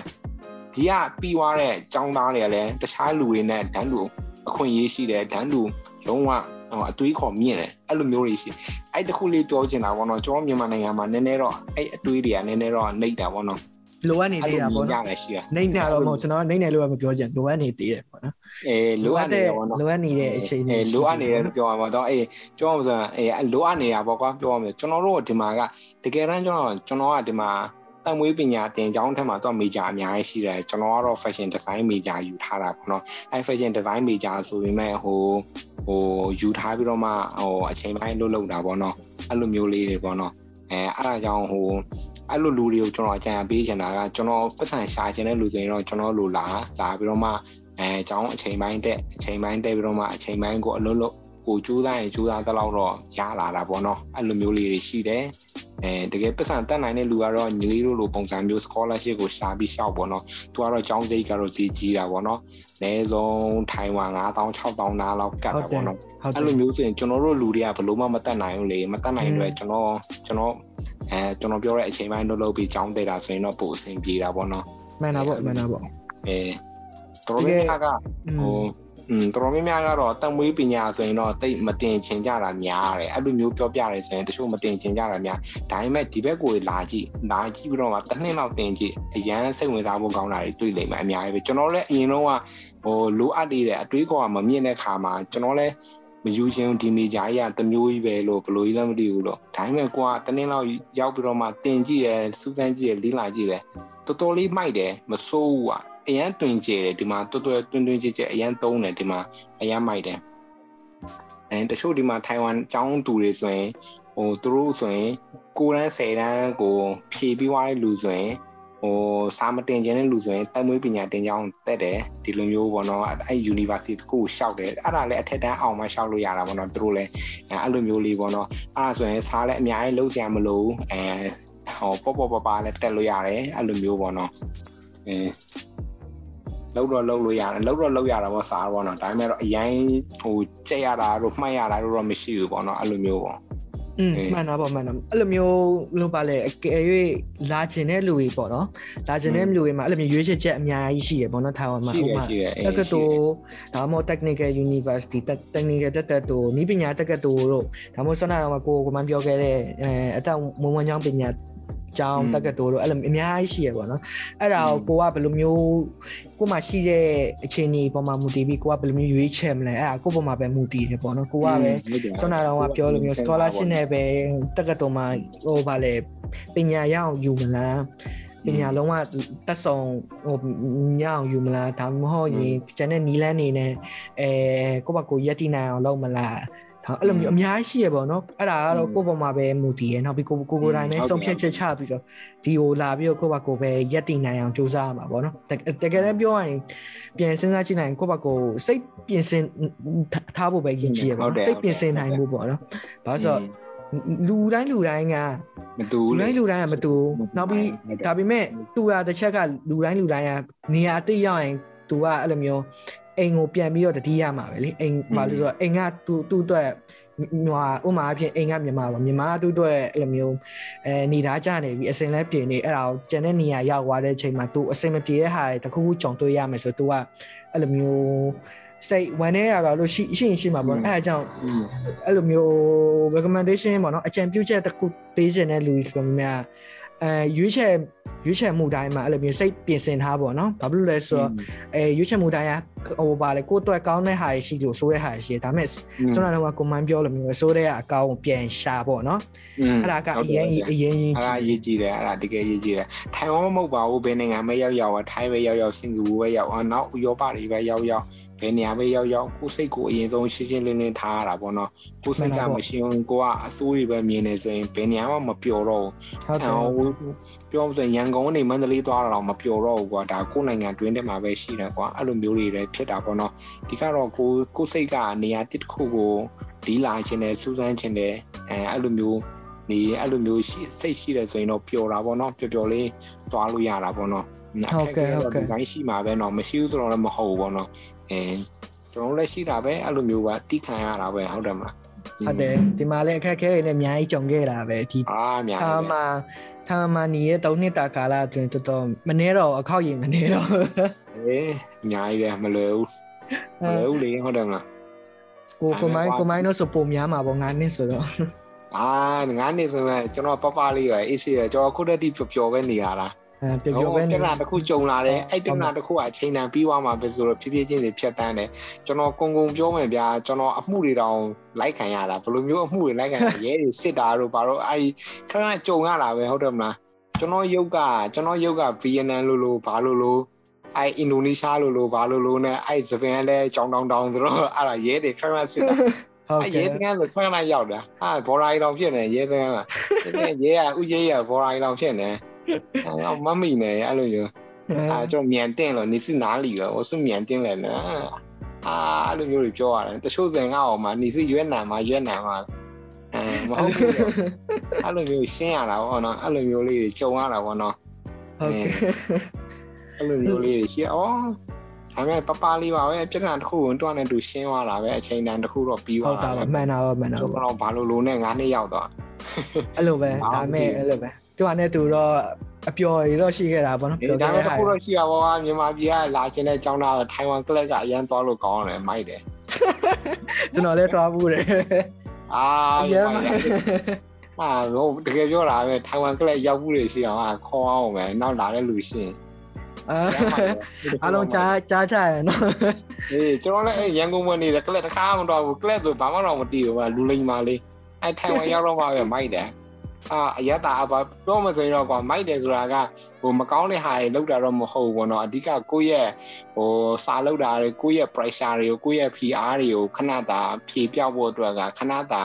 ဒီကပြီးသွားတဲ့ចောင်းသားတွေကလည်းတခြားလူတွေနဲ့ဒန်းလူအခွင့်အရေးရှိတယ်ဒန်းလူလုံးဝ ဟိုအတွေးခေါ်မြင့်တယ်အဲ့လိုမျိုးတွေရှိအဲ့တခုလေးပြောချင်တာပေါ့နော်ကျွန်တော်မြန်မာနိုင်ငံမှာနည်းနည်းတော့အဲ့အတွေးတွေကနည်းနည်းတော့နှိပ်တာပေါ့နော်လိုအပ်နေသေးတာပေါ့ကြနော်တယ်ရှိတာနေနေတော့မဟုတ်ကျွန်တော်နေနေလို့မပြောချင်လိုအပ်နေသေးတယ်ပေါ့နော်အဲလိုအပ်နေတယ်ပေါ့နော်လိုအပ်နေတဲ့အခြေအနေအဲလိုအပ်နေတယ်လို့ပြောရမှာတော့အေးပြောအောင်ဆိုရင်အဲလိုအပ်နေတာပေါ့ကွာပြောရမယ်ကျွန်တော်တို့ဒီမှာကတကယ်တမ်းကျွန်တော်ကျွန်တော်ကဒီမှာတန်မွေးပညာတင်ကျောင်းထက်မှာတော့ major အများကြီးရှိတယ်ကျွန်တော်ကတော့ fashion design major ယူထားတာပေါ့နော်အဲ fashion design major ဆိုပေမဲ့ဟို ဟိုယူထားပြီးတော့မှဟိုအချိန်ပိုင်းလုပ်လုပ်တာပေါ့နော်အဲ့လိုမျိုးလေးတွေပေါ့နော်အဲအဲ့ဒါကြောင့်ဟိုအဲ့လိုလူတွေကိုကျွန်တော်အကြံပေးချင်တာကကျွန်တော်ပတ်စံရှာချင်တဲ့လူတွေတော့ကျွန်တော်လိုလာလာပြီးတော့မှအဲအကြောင်းအချိန်ပိုင်းတက်အချိန်ပိုင်းတက်ပြီးတော့မှအချိန်ပိုင်းကိုအလုံးလုံးကိုကြိုးစားရင်ကြိုးစားတဲ့လောက်တော့ရလာတာပေါ့နော်အဲ့လိုမျိုးလေးတွေရှိတယ် အဲတကယ်ပတ်စံတက်နိုင်တဲ့လူကတော့ညီလေးတို့လိုပုံစံမျိုး scholarship ကိုရှာပြီးရှောက်ပေါ့နော်သူကတော့ကျောင်းစိတ်ကတော့ဈေးကြီးတာပေါ့နော်အနည်းဆုံးထိုင်ဝမ်9000 6000နားလောက်ကတ်တာပေါ့နော်ဟုတ်တအဲ့ယ်လိုမျိုးဆိုရင်ကျွန်တော်တို့လူတွေကဘလို့မှမတက်နိုင်ဘူးလေမတက်နိုင်တော့ကျွန်တော်ကျွန်တော်အဲကျွန်တော်ပြောတဲ့အချိန်ပိုင်းလုပ်လုပ်ပြီးကြောင်းတက်တာဆိုရင်တော့ပိုအဆင်ပြေတာပေါ့နော်မှန်တာပေါ့မှန်တာပေါ့အဲတော်တော်များများကဟို อืมတော်တော်များများကတော့တံမွေးပညာဆိုရင်တော့တိတ်မတင်ချင်ကြတာများတယ်အဲ့လိုမျိုးပြောပြရဲဆိုရင်တချို့မတင်ချင်ကြတာများဒါပေမဲ့ဒီဘက်ကိုလာကြည့်လာကြည့်ပြီးတော့မှတစ်နှစ်လောက်တင်ကြည့်အရန်စိတ်ဝင်စားဖို့ကောင်းတာတွေတွေ့လိမ့်မယ်အများကြီးပဲကျွန်တော်လည်းအရင်တော့ကဟိုလိုအပ်နေတဲ့အတွေးခေါ်ကမမြင့်တဲ့ခါမှာကျွန်တော်လည်း မယူချင်းဒီမေဂျာကြီးကတမျိုးကြီးပဲလို့ဘယ်လိုကြီးလဲမသိဘူးလို့ဒါပေမဲ့ကိုကတနင်းလောက်ရောက်ပြီးတော့မှတင်ကြည့်ရယ်စူးစမ်းကြည့်ရယ်လေးလာကြည့်ရယ်တော်တော်လေးမိုက်တယ်မစိုးဘူးอ่ะ အရန်တွင်ကျတယ်ဒီမှာတော်တော်တွင်တွင်ကျကျအရန်သုံးတယ်ဒီမှာအရန်မိုက်တယ်အဲတချို့ဒီမှာထိုင်ဝမ်ចောင်းတူတွေဆိုရင်ဟိုသူတို့ဆိုရင်ကိုရန်10တန်းကိုဖြည့်ပြီးွားတဲ့လူဆိုရင်ဟိုစာမတင်ခြင်းတဲ့လူဆိုရင်တက်မွေးပညာတင်ကြောင်းတက်တယ်ဒီလိုမျိုးပေါ့နော်အဲ့ university တခုကိုရှောက်တယ်အဲ့ဒါလည်းအထက်တန်းအောင်မှရှောက်လို့ရတာပေါ့နော်သူတို့လည်းအဲ့လိုမျိုးလေးပေါ့နော်အဲ့ဒါဆိုရင်စားလည်းအများကြီးလုံးစရာမလိုဘူးအဲဟောပေါ့ပေါ့ပါပါလည်းတက်လို့ရတယ်အဲ့လိုမျိုးပေါ့နော်အဲ လောက်တော့လောက်လို့ရတယ်လောက်တော့လောက်ရတာပေါ့စားပေါ့နော်ဒါပေမဲ့တော့အရင်ဟိုကြက်ရတာတို့မှတ်ရတာတို့တော့မရှိဘူးပေါ့နော်အဲ့လိုမျိုးပေါ့อืมမှန်တာပေါ့မှန်တာအဲ့လိုမျိုးလို့ပါလေအကယ်၍လာကျင်တဲ့လူတွေပေါ့နော်လာကျင်တဲ့လူတွေမှာအဲ့လိုမျိုးရွေးချယ်ချက်အများကြီးရှိရပေါ့နော်ထိုင်ဝမ်မှာရှိတယ်ရှိတယ်တက္ကသိုလ်ဒါမှမဟုတ် technical university technical တက္ကသိုလ်ဤပညာတက္ကသိုလ်တို့ဒါမှမဟုတ်ဆန္ဒတော်မှာကိုကိုမပြောခဲ့တဲ့အဲအတောင်မွန်မွန်ချောင်းပညာ ကျောင်းတက္ကသိုလ်တို့အဲ့လိုအများကြီးရှိရပေါ့နော်အဲ့ဒါကိုကိုကဘယ်လိုမျိုးကိုမှရှိတဲ့အခြေအနေပေါ်မှာမူတည်ပြီးကိုကဘယ်လိုမျိုးရွေးချယ်မလဲအဲ့ဒါကိုပေါ်မှာပဲမူတည်တယ်ပေါ့နော်ကိုကပဲဆွမ်းနာတော်ကပြောလို့မျိုး scholarship နဲ့ပဲတက္ကသိုလ်မှာဟိုဗာလေပညာရအောင်ယူမလားပညာလုံးဝတက်ဆောင်ဟိုညအောင်ယူမလားဒါမှမဟုတ်ရင်ကျန်တဲ့နီလန်းနေနဲ့အဲကိုယ့်ဘက်ကိုရက်တိနိုင်အောင်လုပ်မလားဒါ အဲ့လိုမျိုးအများကြီးရှိရပေါ့နော်အဲ့ဒါကတော့ကိုယ့်ဘက်မှာပဲမူတည်ရနောက်ပြီးကိုကိုကိုတိုင်းပဲဆုံးဖြတ်ချက်ချပြီးတော့ဒီကိုလာပြီးတော့ကိုယ့်ဘက်ကိုပဲရက်တိနိုင်အောင်ကြိုးစားရမှာပေါ့နော်တကယ်လည်းပြောရရင်ပြန်စဉ်းစားကြည့်နိုင်ကိုယ့်ဘက်ကိုစိတ်ပြင်ဆင်ထားဖို့ပဲယဉ်ကျေးရပါစိတ်ပြင်ဆင်နိုင်ဖို့ပေါ့နော်ဘာလို့ဆိုတော့လူတိုင်းလူတိုင်းကမတူလူတိုင်းလူတိုင်းကမတူနောက်ပြီးဒါပေမဲ့သူကတစ်ချက်ကလူတိုင်းလူတိုင်းကနေရာတိရောက်ရင်သူကအဲ့လိုမျိုး အိမ်ကိုပြန်ပြီးတော့တတိယမှာပဲလေအိမ်ဘာလို့ဆိုတော့အိမ်ကသူသူ့အတွက်ဟိုဥမာအဖြစ်အိမ်ကမြန်မာပါမြန်မာသူ့အတွက်အဲ့လိုမျိုးအဲနေသားကြနေပြီအစင်လဲပြင်နေအဲ့ဒါကိုကျန်တဲ့နေရာရောက်သွားတဲ့အချိန်မှာသူအစင်မပြေတဲ့ဟာတခုခုကြုံတွေ့ရမယ်ဆိုသူကအဲ့လိုမျိုးစိတ်ဝင်နေရတာလို့ရှိရှိရင်ရှိမှာပေါ့အဲ့ဒါကြောင့်အဲ့လိုမျိုး recommendation ပေါ့နော်အကြံပြုချက်တစ်ခုပေးခြင်းတဲ့လူတွေများအဲရွေးချယ် ရွေးချယ်မှုတိုင်းမှာအဲ့လိုမျိုးစိတ်ပြင်ဆင်ထားပေါ့နော်ဘာဖြစ်လို့လဲဆိုတော့အဲရွေးချယ်မှုတိုင်းကဟိုပါလေကိုယ့်အတွက်ကောင်းတဲ့ဟာရှိလို့ဆိုတဲ့ဟာရှိတယ်ဒါပေမဲ့ကျွန်တော်တို့ကကွန်မန်ပြောလို့မျိုးဆိုတဲ့အကောင့်ပြန်ရှာပေါ့နော်အဲ့ဒါကအရင်အရင်ရင်အဲ့ဒါရေးကြည့်တယ်အဲ့ဒါတကယ်ရေးကြည့်တယ်ထိုင်ဝမ်မဟုတ်ပါဘူးဘယ်နိုင်ငံပဲရောက်ရောက်ထိုင်းပဲရောက်ရောက်စင်ကာပူပဲရောက်အောင်နောက်ဥရောပတွေပဲရောက်ရောက်ဘယ်နေရာပဲရောက်ရောက်ကိုယ်စိတ်ကိုအရင်ဆုံးရှင်းရှင်းလင်းလင်းထားရတာပေါ့နော်ကိုယ်စိတ်ကမရှင်းဘူးကိုကအစိုးတွေပဲမြင်နေဆိုရင်ဘယ်နေရာမှမပျော်တော့ဘူးဟုတ်တယ်ပြောမစရရန်ကုန်နေမန္တလေးသွားတာတော့မပျော်တော့ဘူးကွာဒါကိုယ်နိုင်ငံတွင်းထဲမှာပဲရှိတယ်ကွာအဲ့လိုမျိုးတွေလည်းဖြစ်တာပေါ့နော်ဒီကတော့ကိုကိုစိတ်ကနေရာတစ်ခုကိုလီလာခြင်းနဲ့စူးစမ်းခြင်းနဲ့အဲအဲ့လိုမျိုးနေအဲ့လိုမျိုးရှိစိတ်ရှိတယ်ဆိုရင်တော့ပျော်တာပေါ့နော်ပျော်ပျော်လေးသွားလို့ရတာပေါ့နော် ဟုတ်ကဲ့ဟုတ်ကဲ့ ဒီတိုင်းရှိမှာပဲเนาะမရှိဘူးဆိုတော့လည်းမဟုတ်ဘူးပေါ့เนาะအဲကျွန်တော်လည်းရှိတာပဲအဲ့လိုမျိုးပါတိခံရတာပဲဟုတ်တယ်မလား ဟုတ်တယ်ဒီမှာလည်းအခက်အခဲတွေလည်းအများကြီးကြုံခဲ့တာပဲဒီ အာအများ ခါ ကြီးပဲ မှာ ထိုင်ဝမ်မှာနေရ3နှစ်တာကာလအတွင်းတော်တော်မနေတော့အခောက်ရင်မနေတော့အေးအများကြီးပဲမလွယ်ဘူးမလွယ်ဘူးလေဟုတ်တယ်မလားကိုကိုမိုင်းကိုမိုင်းတော့စပုံများမှာပေါ့9နှစ်ဆိုတော့အာငါးနှစ်ဆိုရင်ကျွန်တော်ပပလေးပဲအေးစီပဲကျွန်တော်ခုတည်းတိပျော်ပျော်ပဲနေရတာ အဲပျော်ပျော်ပဲတနေနာတစ်ခုကြုံလာတယ်အဲ့တနာတစ်ခုကအချိန်တန်ပြီးသွားမှာပဲဆိုတော့ဖြည်းဖြည်းချင်းတွေဖြတ်တန်းတယ်ကျွန်တော်ကုံကုံပြောမယ်ဗျာကျွန်တော်အမှုတွေတောင်လိုက်ခံရတာဘယ်လိုမျိုးအမှုတွေလိုက်ခံရရဲတွေစစ်တာတို့ဘာလို့အဲ့ခဏကြုံရတာပဲဟုတ်တယ်မလားကျွန်တော်ရုပ်ကကျွန်တော်ရုပ်ကဗီယက်နမ်လိုလိုဘာလိုလိုအဲ့အင်ဒိုနီးရှားလိုလိုဘာလိုလိုနဲ့အဲ့ဂျပန်လည်းကြောင်တောင်တောင်ဆိုတော့အဲ့ဒါရဲတွေခဏစစ်တာဟုတ်အဲ့ကဲ့ရဲစကန်ဆိုခဏရောက်တာဟာဘော်ရိုင်းတောင်ဖြစ်နေရဲစကန်ကရဲကဥရဲရဘော်ရိုင်းတောင်ဖြစ်နေ အဲ့မမီနေအဲ့လိုမျိုး 啊，就缅甸了，你是哪里的？我是缅甸人呢。啊，အဲ့လိုမျိုးတွေပြောရတယ်တချို့စင်ငါ့အောင်မှာ你是越南吗越南吗အဲမဟုတ်ဘူးအဲ့လိုမျိုးရှင်းရတာပေါ့နော်အဲ့လိုမျိုးလေးတွေကြုံရတာပေါ့နော် ဟုတ်ကဲ့ အဲ့လိုမျိုးလေးတွေရှိဩဒါပေမဲ့ပပလေးပါပဲပြဿနာတစ်ခုကိုတွန်းနေတူရှင်းသွားတာပဲအချိန်တန်တစ်ခုတော့ပြီး ဟု သွား တ်တာ တာ ပါမှန်တာပါမှန်တာ ကျွန် ပါ တော်ဘာလို့လို့နဲ့ငါးနှစ်ရောက်တော့ အဲ့လိုပဲ ဘာမှ ဒါ မသိ မဲ့ ဘူး အဲ့လိုပဲ သူကလည်းသူတော့အပျော်ရတော့ရှိခဲ့တာပေါ့နော်ဒါပေမဲ့တစ်ခုတော့ရှိရပါဘောမြန်မာပြည်ကလာခြင်းတဲ့ចောင်းသားထိုင်ဝမ်ကလပ်ကအရန်သွားလို့ကောင်းတယ်မိုက်တယ်ကျွန်တော်လည်းတွားဘူးတယ်အာအရင်မိုက်တယ်အာတော့တကယ်ပြောတာပဲထိုင်ဝမ်ကလပ်ရောက်ဘူးတွေရှိအောင်ကခေါ်အောင်ပဲနောက်လာတဲ့လူရှင်အားလုံးကြားကြားကြရနော်အေးကျွန်တော်လည်းအဲ့ရန်ကုန်မှာနေတယ်ကလပ်တစ်ခါမှမတော့ဘူးကလပ်ဆိုဘာမှတော့မတည်ဘူးကလူလိမ္မာလေးအဲ့ထိုင်ဝမ်ရောက်တော့မှပဲမိုက်တယ် အာအရတာအပါပြောမစရင်တော့ကွာမိုက်တယ်ဆိုတာကဟိုမကောင်းတဲ့ဟာတွေလောက်တာတော့မဟုတ်ဘူးပေါ့နော်အဓိကကိုယ့်ရဲ့ဟိုစာလောက်တာတွေကိုယ့်ရဲ့ pressure တွေကိုကိုယ့်ရဲ့ PR တွေကိုခဏတာဖြေပြောက်ဖို့အတွက်ကခဏတာ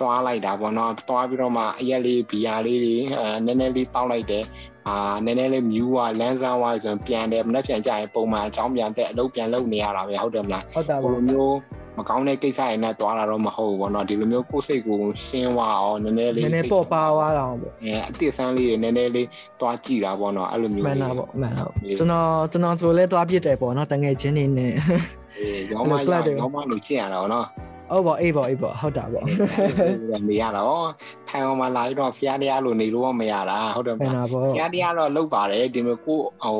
သွားလိုက်တာပေါ့နော်သွားပြီးတော့မှအရက်လေးဘီယာလေးတွေအဲနည်းနည်းလေးတောက်လိုက်တယ်အာနည်းနည်းလေးမြူးွားလန်းဆန်းွားဆိုရင်ပြန်တယ်မနေ့ပြန်ကြရင်ပုံမှန်အကြောင်းပြန်တဲ့အလုပ်ပြန်လုပ်နေရတာပဲဟုတ်တယ်မလားဟုတ်တာဘပေါ့လိုမျိုး မကောင်းတဲ့ကိစ္စတွေနဲ့တွားတာတော့မဟုတ်ဘူးပေါ့နော်ဒီလိုမျိုးကိုယ်စိတ်ကိုရှင်းသွားအောင်နည်းနည်းနလေးည်းနည်းပေါ့ပါသွားတော့ပေါ့အဲအတိဆန်းလေးတွေနည်းနည်းလေးတွားကြည့်တာပေါ့နော်အဲ့လိုမျိုးမှန်လေးတာပေါ့မှန်တာပေါ့ကျွန်တော်ကျွန်တော်ဆိုလဲတွားပြစ်တယ်ပေါ့နော်တငယ်ချင်းနေနဲ့အေးရောမရရောမလို့ကြည့်ရတာပေါ့နော် ဟုတ်ပါအေးပါအေးပါဟုတ်တာပေါ့နေရတာဟောထိုင်အောင်မလာပြီးတော့ဖျားတရားလို့နေလို့မရတာဟုတ်တယ်မှမန်လားတာပေါ့ဖျားတရားတော့လောက်ပါတယ်ဒီမျိုးကိုဟို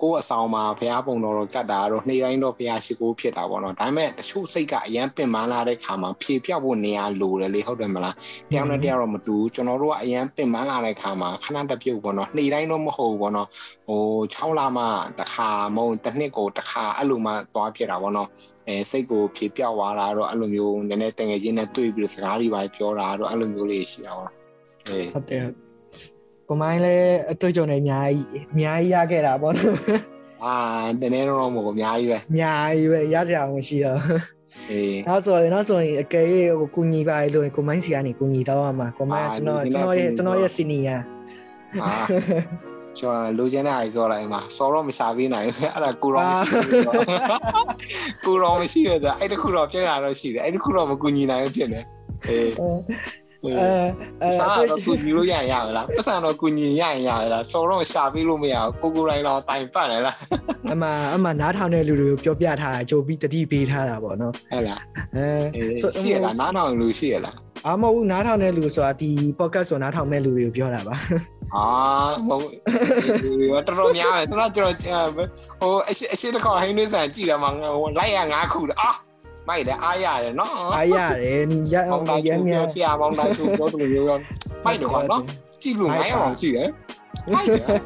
ကိုအဆောင်မှာဖျားပုံတော်တော့ကတ်တာတော့နှိမ့်တိုင်းတော့ဖျားရှိကိုဖြစ်တာပေါ့နော်ဒါပေမဲ့တချို့စိတ်ကအရန်ပင်ပန်းလာတဲ့ခါမှာဖြေပြောက်ဖို့နေရာလိုတယ်လေဟုတ်တယ်မလားတယောက်နဲ့တယောက်တော့မတူဘူးကျွန်တော်တို့ကအရန်ပင်ပန်းလာတဲ့ခါမှာခဏတပြုတ်ပေါ့နော်နှိမ့်တိုင်းတော့မဟုတ်ဘူးပေါ့နော်ဟို6လမှတစ်ခါမဟုတ်တစ်နှစ်ကိုတစ်ခါအဲ့လိုမှသွားဖြစ်တာပေါ့နော်အဲစိတ်ကိုဖြေပြောက်သွားတာတော့အဲ့လိုမျိုးနည်းနည်းတငယ်ချင်းနဲ့တွေ့ပြီးစကားတွေပါပြောတာတော့အဲ့လိုမျိုးလေးရှိတာပေါ့အေးဟုတ်တယ်ကိုမိုင်းလည်းအတွေ့အကြုံတွေအများကြီးအများကြီးရခဲ့တာပေါ့နော်အာနည်းနည်းတော့မဟုတ်ဘူးအများကြီးပဲအများကြီးပဲရကြအောင်မရှိတော့အေးနောက်ဆိုရင်နောက်ဆိုရင်အကယ်၍ဟိုကုညီပါလို့ရင်ကိုမိုင်းစီကနေကုညီတော့မှာကိုမိုင်းကျွန်တော်ကျွန်တော်ရဲ့ကျွန်တော်ရဲ့စီနီယာအာ ကျွန်တော်လိုချင်တဲ့အားပြောလိုက်မှာစောတော့မရှာပေးနိုင်ဘူးအဲ့ဒါကိုရောမရှိဘူးကိုရောမရှိရတာအဲ့တခုတော့ပြရတော့ရှိတယ်အဲ့တခုတော့မကူညီနိုင်ဘူးဖြစ်နေအေးအဲအဲစားတော့ကူညီလို့ရရင်ရလားပတ်စံတော့ကူညီရရင်ရလားစောတော့ရှာပေးလို့မရဘူးကိုကိုတိုင်းတော့တိုင်ပတ်တယ်လားအမအမနားထောင်တဲ့လူတွေကိုပြောပြထားတာကြိုပြီးတတိပေးထားတာပေါ့နော်ဟဲ့လားအဲအေးရှိရလားနားထောင်လူရှိရလားအမဟုတ်နားထောင်တဲ့လူဆိုတာဒီ podcast ဆိုနားထောင်မဲ့လူတွေကိုပြောတာပါ အာမဟုတ်တော်တော်များတယ်တော်တော်ကျွန်တော်ဟိုအရှိအရှိတစ်ခေါက်ဟင်းနေဆန်ကြည့်တယ်မှာဟိုလိုက်ရငါးခုအာမိုက်တယ်အားရတယ်နော်အားရတယ်ရမောအောင်င်တိုင်းရချိုးမြပြောဆရာမောင်တိုင်းချိုးပြောတယ်လို့ပြောမိုက်တယ်ကွာနော်ကြည့်လို့900အောင်ရှိတယ်မိုက်တယ်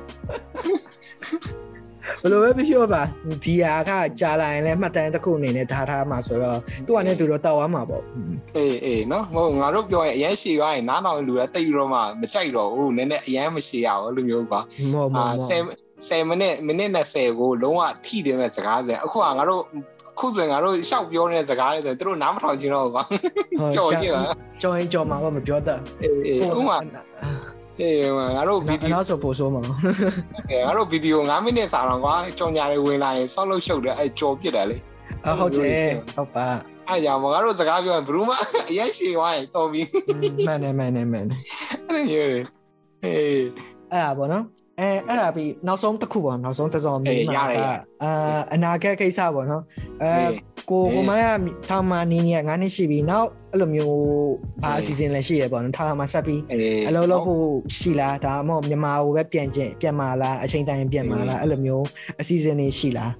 ဘယ်လိုပဲပြောပါဒီဟာကကြာလာရင်လည်းမှတ်တမ်းတစ်ခုအနေနဲ့ထားထားမှာဆိုတော့သူကလည်းသူတော့တောက်သွားမှာပေါ့အေးအေးနော်ဟိုငါတို့ပြောရင်အရန်ရှည်သွားရင်နားတော်လူကတိတ်ပြီးတော့မှမကြိုက်တော့ဘူးနည်းနည်းအရန်မရှည်ရဘူးအဲ့လိုမျိုးကွာမဟုတ်မအာဟုတ်10 10မိနစ်မိနစ်20ကိုလုံးဝထိတယ်မဲ့စကားဆိုအခုကငါတို့ခုဆိုရင်ငါတို့ရှောက်ပြောနေတဲ့စကားတွေဆိုသူတို့နားမထောင်ချင်တော့ဘူးကွာကြော်ကြည့်ပါကြော်ရင်ကြော်မှာတော့မပြောတတ်အေးအေးဥမာ အေးငါတို့ဗီဒီယိုနောက်ဆိုပို့ဆိုမှာငါတို့ဗီဒီယို9မိနစ်စာတော့ကွာကြော်ညာတွေဝင်လာရင်ဆောက်လို့ရှုပ်တယ်အဲကြော်ပြစ်တယ်လေဟုတ်တယ်ဟုတ်ပါအဲကြောင့်ငါတို့စကားပြောရင်ဘယ်သူမှအရင်ရှည်သွားရင်တော်ပြီမှန်တယ်မှန်တယ်မှန်တယ်အဲ့လိုမျိုးလေအေးအဲ့ဒါပေါ့နော် အဲအဲ့ဒါပြီးနောက်ဆုံးတစ်ခုပေါ့နောက်ဆုံးတစ်စောင်းမိမှာအာအနာဂတ်ကိစ္စပေါ့နော်အဲကိုကိုမကထာမနီနီက9နှစ်ရှိပြီနောက်အဲ့လိုမျိုးဘာအစီအစဉ်လည်းရှိရပေါ့နော်ထာမဆက်ပြီးအလုံးလုံးဟိုရှိလားဒါမှမဟုတ်မြန်မာကိုပဲပြန်ကျင်ပြန်မာလားအချိန်တိုင်းပြန်မာလားအဲ့လိုမျိုးအစီအစဉ်တွေရှိလား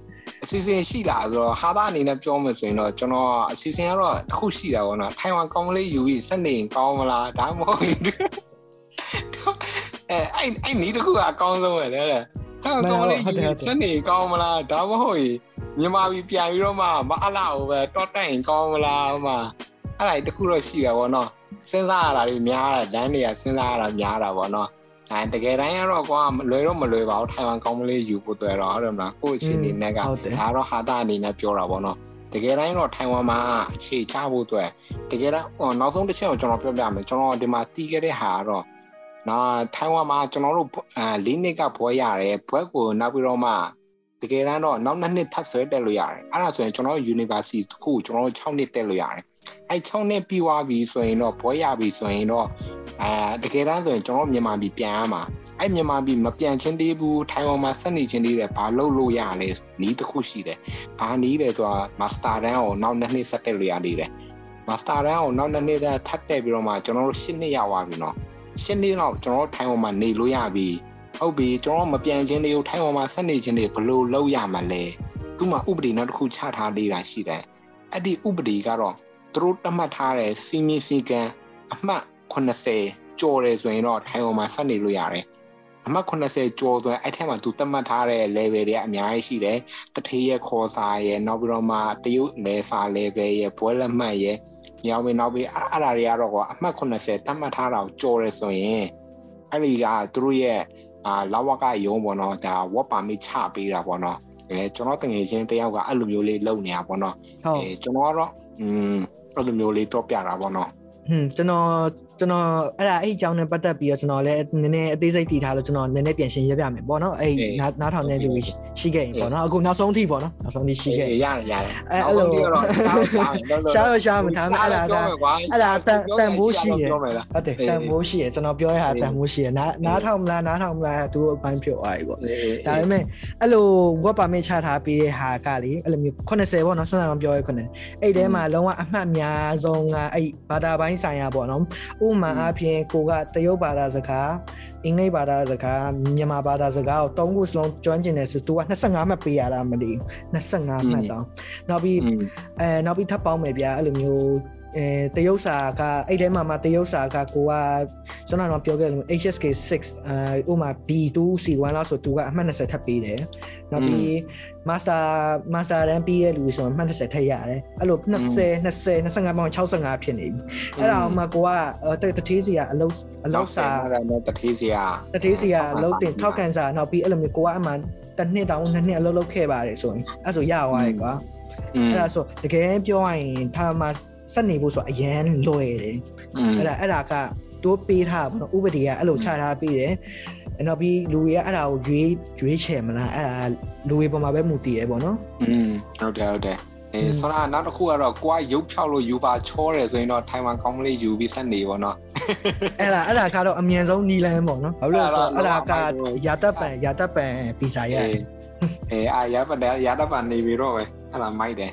အစီအစဉ်ရှိလားဆိုတော့ဟာဘာအနေနဲ့ပြောမှဆိုရင်တော့ကျွန်တော်အစီအစဉ်ကတော့တစ်ခုရှိတာပေါ့နော်ထိုင်ဝမ်ကောင်းလေးယူပြီးစနေကောင်းမလားဒါမှမဟုတ် အဲအဲ့အဲ့နီးတခုကအကောင်းဆုံးပဲလေထိုင်ဝမ်ကောင်းလေးယူစနေကောင်းမလားဒါမှမဟုတ်မြန်မာပြည်ပြန်ပြီးတော့မှမအလားဟိုပဲတော့တိုင်ကောင်းမလားဟိုမှာအဲ့ဒါတခုတော့ရှိတာပေါ့နော်စဉ်းစားရတာတွေများတာလမ်းတွေကစဉ်းစားရတာများတာပေါ့နော်အဲတကယ်တမ်းကတော့ကွာလွယ်တော့မလွယ်ပါဘူးထိုင်ဝမ်ကောင်းမလေးယူဖို့တွေ့တော့ဟုတ်တယ်မလားကိုယ့်အခြေအနေနဲ့ကဒါတော့ဟာတာအနေနဲ့ပြောတာပေါ့နော်တကယ်တမ်းတော့ထိုင်ဝမ်မှာအခြေချဖို့တွေ့တကယ်တော့နောက်ဆုံးတစ်ချက်ကိုကျွန်တော်ပြောပြမယ်ကျွန်တော်ဒီမှာတီးခဲ့တဲ့ဟာကတော့ နော်ထိုင်ဝမ်မှာကျွန်တော်တို့အဲ၄နှစ်ကဘွဲရတယ်ဘွဲကိုနောက်ပြီးတော့မှတကယ်တမ်းတော့နောက်နှစ်နှစ်ထပ်ဆွဲတက်လို့ရတယ်အဲ့ဒါဆိုရင်ကျွန်တော် university တစ်ခုကျွန်တော်တို့6နှစ်တက်လို့ရတယ်အဲ့6နှစ်ပြီးသွားပြီဆိုရင်တော့ဘွဲရပြီဆိုရင်တော့အဲတကယ်တမ်းဆိုရင်ကျွန်တော်မြန်မာပြည်ပြန်ရမှာအဲ့မြန်မာပြည်မပြန်ချင်းသေးဘူးထိုင်ဝမ်မှာဆက်နေချင်းသေးတယ်ဘာလုပ်လို့ရလဲနီးတစ်ခုရှိတယ်ဘာနီးလဲဆိုတာမာစတာတန်းကိုနောက်နှစ်နှစ်ဆက်တက်လို့ရနေတယ် မာစတာတန်းကိုနောက်နှစ်နှစ်ထပ်တက်ပြီးတော့မှကျွန်တော်တို့၈နှစ်ရသွားပြီနော်၈နှစ်တော့ကျွန်တော်တို့ထိုင်ဝမ်မှာနေလို့ရပြီဟုတ်ပြီကျွန်တော်မပြန်ချင်းလေးကိုထိုင်ဝမ်မှာဆက်နေချင်းလေးဘယ်လိုလုပ်ရမှာလဲသူ့မှာဥပဒေနောက်တစ်ခုချထားလေးတာရှိတယ်အဲ့ဒီဥပဒေကတော့သူတို့တတ်မှတ်ထားတဲ့စီမီစီကန်အမှတ်80ကျော်တယ်ဆိုရင်တော့ထိုင်ဝမ်မှာဆက်နေလို့ရတယ် အမှတ်80ကျော်ဆိုရင်အဲ့ထက်မှသူတတ်မှတ်ထားတဲ့ level တွေအများကြီးရှိတယ်တထေးရဲ့ခေါ်စာရဲ့နောက်ပြီးတော့မှတရုတ်လဲစာ level ရဲ့ဘွဲလက်မှတ်ရဲ့ညောင်းပြီးနောက်ပြီးအဲ့ဒါတွေကတော့ကွာအမှတ်80တတ်မှတ်ထားတာကိုကျော်တယ်ဆိုရင်အဲ့ဒီကသူတို့ရဲ့အာလာဝကယုံပေါ့နော်ဒါ work permit ချပေးတာပေါ့နော်အဲကျွန်တော်တငယ်ချင်းတယောက်ကအဲ့လိုမျိုးလေးလုပ်နေတာပေါ့နော်အဲကျွန်တော်ကတော့อืมအဲ့လိုမျိုးလေးတော့ပြတာပေါ့နော်ဟွန်းကျွန်တော် ကျွန်တော်အဲ့ဒါအဲ့အကြောင်းနဲ့ပတ်သက်ပြီးတော့ကျွန်တော်လည်းနည်းနည်းအသေးစိတ်တည်ထားလို့ကျွန်တော်နည်းနည်းပြန်ရှင်းရပြမယ်ပေါ့နော်အဲ့နားထောင်နေလူရှိခဲ့ရင်ပေါ့နော်အခုနောက်ဆုံးထိပေါ့နော်နောက်ဆုံးထိရှိခဲ့ရတယ်ရတယ်အဲ့လိုတော့ရှားရှားရှားရှားမထားအဲ့ဒါကအဲ့ဒါတန်တန်မိုးရှိရဟုတ်တယ်တန်မိုးရှိရကျွန်တော်ပြောရတာတန်မိုးရှိရနားနားထောင်မလားနားထောင်မလားသူ့အပိုင်းပြောသွားပြီပေါ့ဒါပေမဲ့အဲ့လို work permit ချထားပြီးတဲ့ဟာကလေအဲ့လိုမျိုး80ပေါ့နော်ဆွမ်းအောင်ပြောရခွနဲ့အဲ့ထဲမှာလုံးဝအမှတ်များဆုံးကအဲ့ဘာသာပိုင်းဆိုင်ရာပေါ့နော်ဥမာအားဖြင့်ကိုကတရုတ်ဘာသာစကားအင်္ဂလိပ်ဘာသာစကားမြန်မာဘာသာစကားကို၃ခုစလုံးကျွမ်းကျင်တယ်ဆိုသူက25မှတ်ပေးရတာမသိဘူး25မှတ်တောင်နောက်ပြီးအဲနောက်ပြီးထပ်ပေါင်းမယ်ဗျာအဲ့လိုမျိုး အဲတရုတ်စာကအဲ့ထဲမှာမှတရုတ်စာကကိုကကျွန်တော်တော့ပြောခဲ့လို့ HSK 6အဲဥမာ B2 C1 လောက်ဆိုသူကအမှတ်20ထပ်ပေးတယ်နောက်ပြီး master master တန်းပြီးရဲ့လူဆိုအမှတ်20ထပ်ရတယ်အဲ့လို20 20 25ပေါင်65ဖြစ်နေပြီအဲ့ဒါမှကိုကတထေးစီကအလုံးအလုံးစာတထေးစီကတထေးစီကအလုံးတင်ထောက်ကန်စာနောက်ပြီးအဲ့လိုမျိုးကိုကအမှတစ်နှစ်တောင်နှစ်နှစ်အလုံးလုံးခဲ့ပါတယ်ဆိုရင်အဲ့ဆိုရသွားတယ်ကွာအဲ့ဒါဆိုတကယ်ပြောရရင်ထားမှာ ဆက်နေဖို့ဆိုအရန်လွယ်တယ်အဲ့ဒါအဲ့ဒါကတိုးပေးထားပါတော့ဥပဒေကအဲ့လိုချထားပေးတယ်နောက်ပြီးလူတွေကအဲ့ဒါကိုရွေးရွေးချယ်မလားအဲ့ဒါလူတွေပေါ်မှာပဲမူတည်ရပေါ့နော်อืมဟုတ်တယ်ဟုတ်တယ်အဲဆိုတော့နောက်တစ်ခုကတော့ကိုကရုပ်ဖြောက်လို့ယူပါချောတယ်ဆိုရင်တော့ထိုင်ဝမ်ကောင်းကလေးယူပြီးဆက်နေပေါ့နော်အဲ့ဒါအဲ့ဒါကတော့အမြန်ဆုံးနီလန်းပေါ့နော်ဘာလို့လဲဆိုတော့အဲ့ဒါကရာတပ်ပန်ရာတပ်ပန်ဗီဇာရဲ့အဲအာရာပန်ရာတပ်ပန်နေပြီးတော့ပဲအဲ့ဒါမိုက်တယ်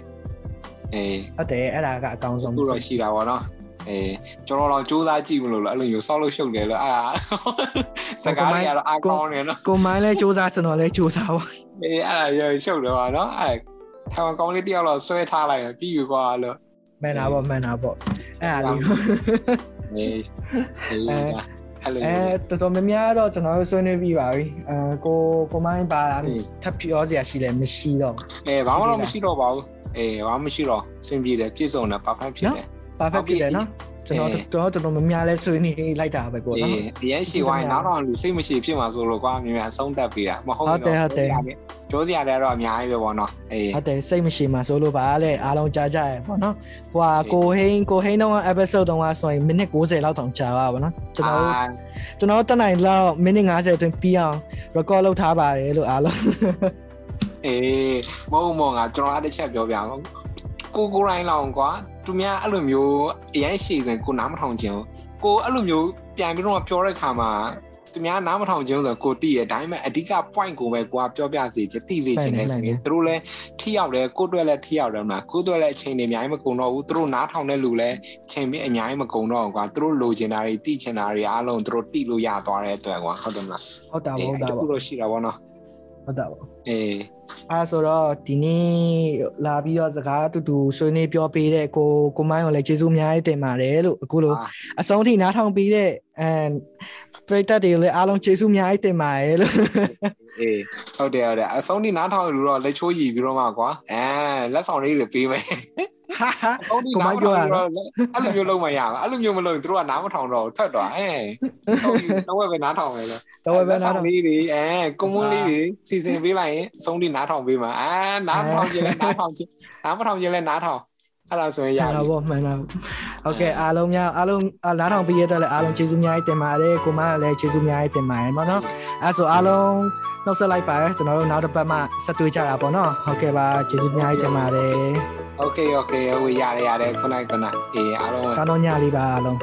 အေးဟုတ်တယ်အဲ့ဒါကအကောင်းဆုံးခုတော့ရှိတာပေါ့နော်အေးကျွန်တော်တော့စူးစမ်းကြည့်မလို့လို့အဲ့လိုမျိုးစောက်လို့ရှုပ်တယ်လို့အဲ့ဒါစကားတွေကတော့အကောင်းနေနော်ကိုမိုင်းလဲစူးစမ်းကျွန်တော်လဲစူးစမ်းပါအေးအဲ့ဒါရရှုပ်တယ်ပါနော်အဲ့ထိုင်ကောင်းလေးတယောက်တော့ဆွဲထားလိုက်ပြီးပြီကွာလို့မှန်တာပေါ့မှန်တာပေါ့အဲ့ဒါလေးအေးအေးအဲ့လိုအဲတော်တော်များများတော့ကျွန်တော်တို့ဆွေးနွေးပြီးပါပြီအဲကိုကိုမိုင်းပါထပ်ပြောစရာရှိလဲမရှိတော့အဲဘာမှတော့မရှိတော့ပါဘူး အေးဘာမှမရှိတော့အဆင်ပြေတယ်ပြည့်စုံတယ် perfect ဖြစ်တယ် perfect ဖြစ်တယ်နော်ကျွန်တော်တော်တော်တော်များလဲဆွေးနေလိုက်တာပဲပေါ့နော်အရင်ရှိဝိုင်းနောက်တော့လူစိတ်မရှိဖြစ်မှာဆိုလို့ကွာမြန်မြန်အဆုံးတက်ပေးတာမဟုတ်ဘူးဟုတ်တယ်ဟုတ်တယ်ကျိုးစရာတွေတော့အများကြီးပဲပေါ့နော်အေးဟုတ်တယ်စိတ်မရှိမှာဆိုလို့ပါလေအားလုံးကြားကြရပေါ့နော်ဟိုဟာကိုဟိန်းကိုဟိန်းတော့ episode တုန်းကဆိုရင်မိနစ်60လောက်တောင်ကြာပါပါနော်ကျွန်တော်ကျွန်တော်တက်နိုင်လောက်မိနစ်50အတွင်းပြီးအောင် record လုပ်ထားပါတယ်လို့အားလုံး အေးမဟုတ်မဟုတ်ငါကျွန်တော်အဲ့တစ်ချက်ပြောပြအောင်ကိုကိုရိုင်းလောင်ကွာသူများအဲ့လိုမျိုးအရင်ရှည်စဉ်ကိုနားမထောင်ချင်ကိုအဲ့လိုမျိုးပြန်ပြီးတော့ပြောတဲ့ခါမှာသူများနားမထောင်ခြင်းဆိုကိုတိရဒါပေမဲ့အဓိက point ကိုပဲကိုကပြောပြစီချင်တိလေချင်တဲ့ဆိုရင်သူတို့လည်းထိရောက်တယ်ကိုတွေ့လည်းထိရောက်တယ်မလားကိုတွေ့လည်းအချိန်တွေအများကြီးမကုန်တော့ဘူးသူတို့နားထောင်တဲ့လူလည်းချိန်ပြီးအများကြီးမကုန်တော့ဘူးကွာသူတို့လိုချင်တာတွေတိချင်တာတွေအားလုံးသူတို့တိလို့ရသွားတဲ့အတွက်ကွာဟုတ်တယ်မလားဟုတ်တာပေါ့ဟုတ်တာအဲ့ပေါ့ဒါလို့ရှိတာပေါ့နော်ဟုတ်တာပေါ့အေး အဲဆိုတော့ဒီနေ့လာပြီးတော့စကားအတူတူဆွေးနွေးပြောပေးတဲ့ကိုကိုမိုင်းကိုလည်းကျေးဇူးအများကြီးတင်ပါတယ်လို့အခုလိုအဆုံးထိနားထောင်ပြီးတဲ့အဲပရိသတ်တွေလည်းအားလုံးကျေးဇူးအများကြီးတင်ပါတယ်လို့အေးဟုတ်တယ်ဟုတ်တယ်အဆုံးထိနားထောင်လို့တော့လက်ချိုးရည်ပြီးတော့မှကွာအဲလက်ဆောင်လေးတွေပေးမယ်ဟာဟာ အဆုံးထိနားမထောင်တော့အဲ့လိုမျိုးလုံးမရဘူးအဲ့လိုမျိုးမလုပ်ရင်သူတို့ကနားမထောင်တော့ထွက်သွားအဲတော့တော့ပဲနားထောင်မယ်လို့တော့ပဲနားထောင်လေးတွေအဲကွန်မွန်းလေးတွေစီစဉ်ပေးလိုက်ရင်အဆုံးထိနားထောင်ပေးမှာအာနားမထောင်ရင်လည်းနားထောင်ချင်းနားမထောင်ရင်လည်းနားထောင် အဲ့ဒါဆိုရင်ရ မှန် ပြီ ပါပေါ့မှန်ပါဟုတ်ကဲ့အားလုံးများအားလုံးနားထောင်ပြီးရတဲ့လည်းအားလုံးကျေးဇူးအများကြီးတင်ပါတယ်ကိုမိုင်းကလည်းကျေးဇူးအများကြီးတင်ပါတယ်ပေါ့နော်အဲဆိုအားလုံးနှုတ်ဆက်လိုက်ပါရကျွန်တော်တို့နောက်တစ်ပတ်မှဆက်တွေ့ကြတာပေါ့နော်ဟုတ်ကဲ့ပါကျေးဇူးအများကြီးတင်ပါတယ် โอเคโอเคဟိုရတယ်ရတယ်ခုနကခုနအေးအားလုံး ကောင်းတော့ညလေးပါအားလုံး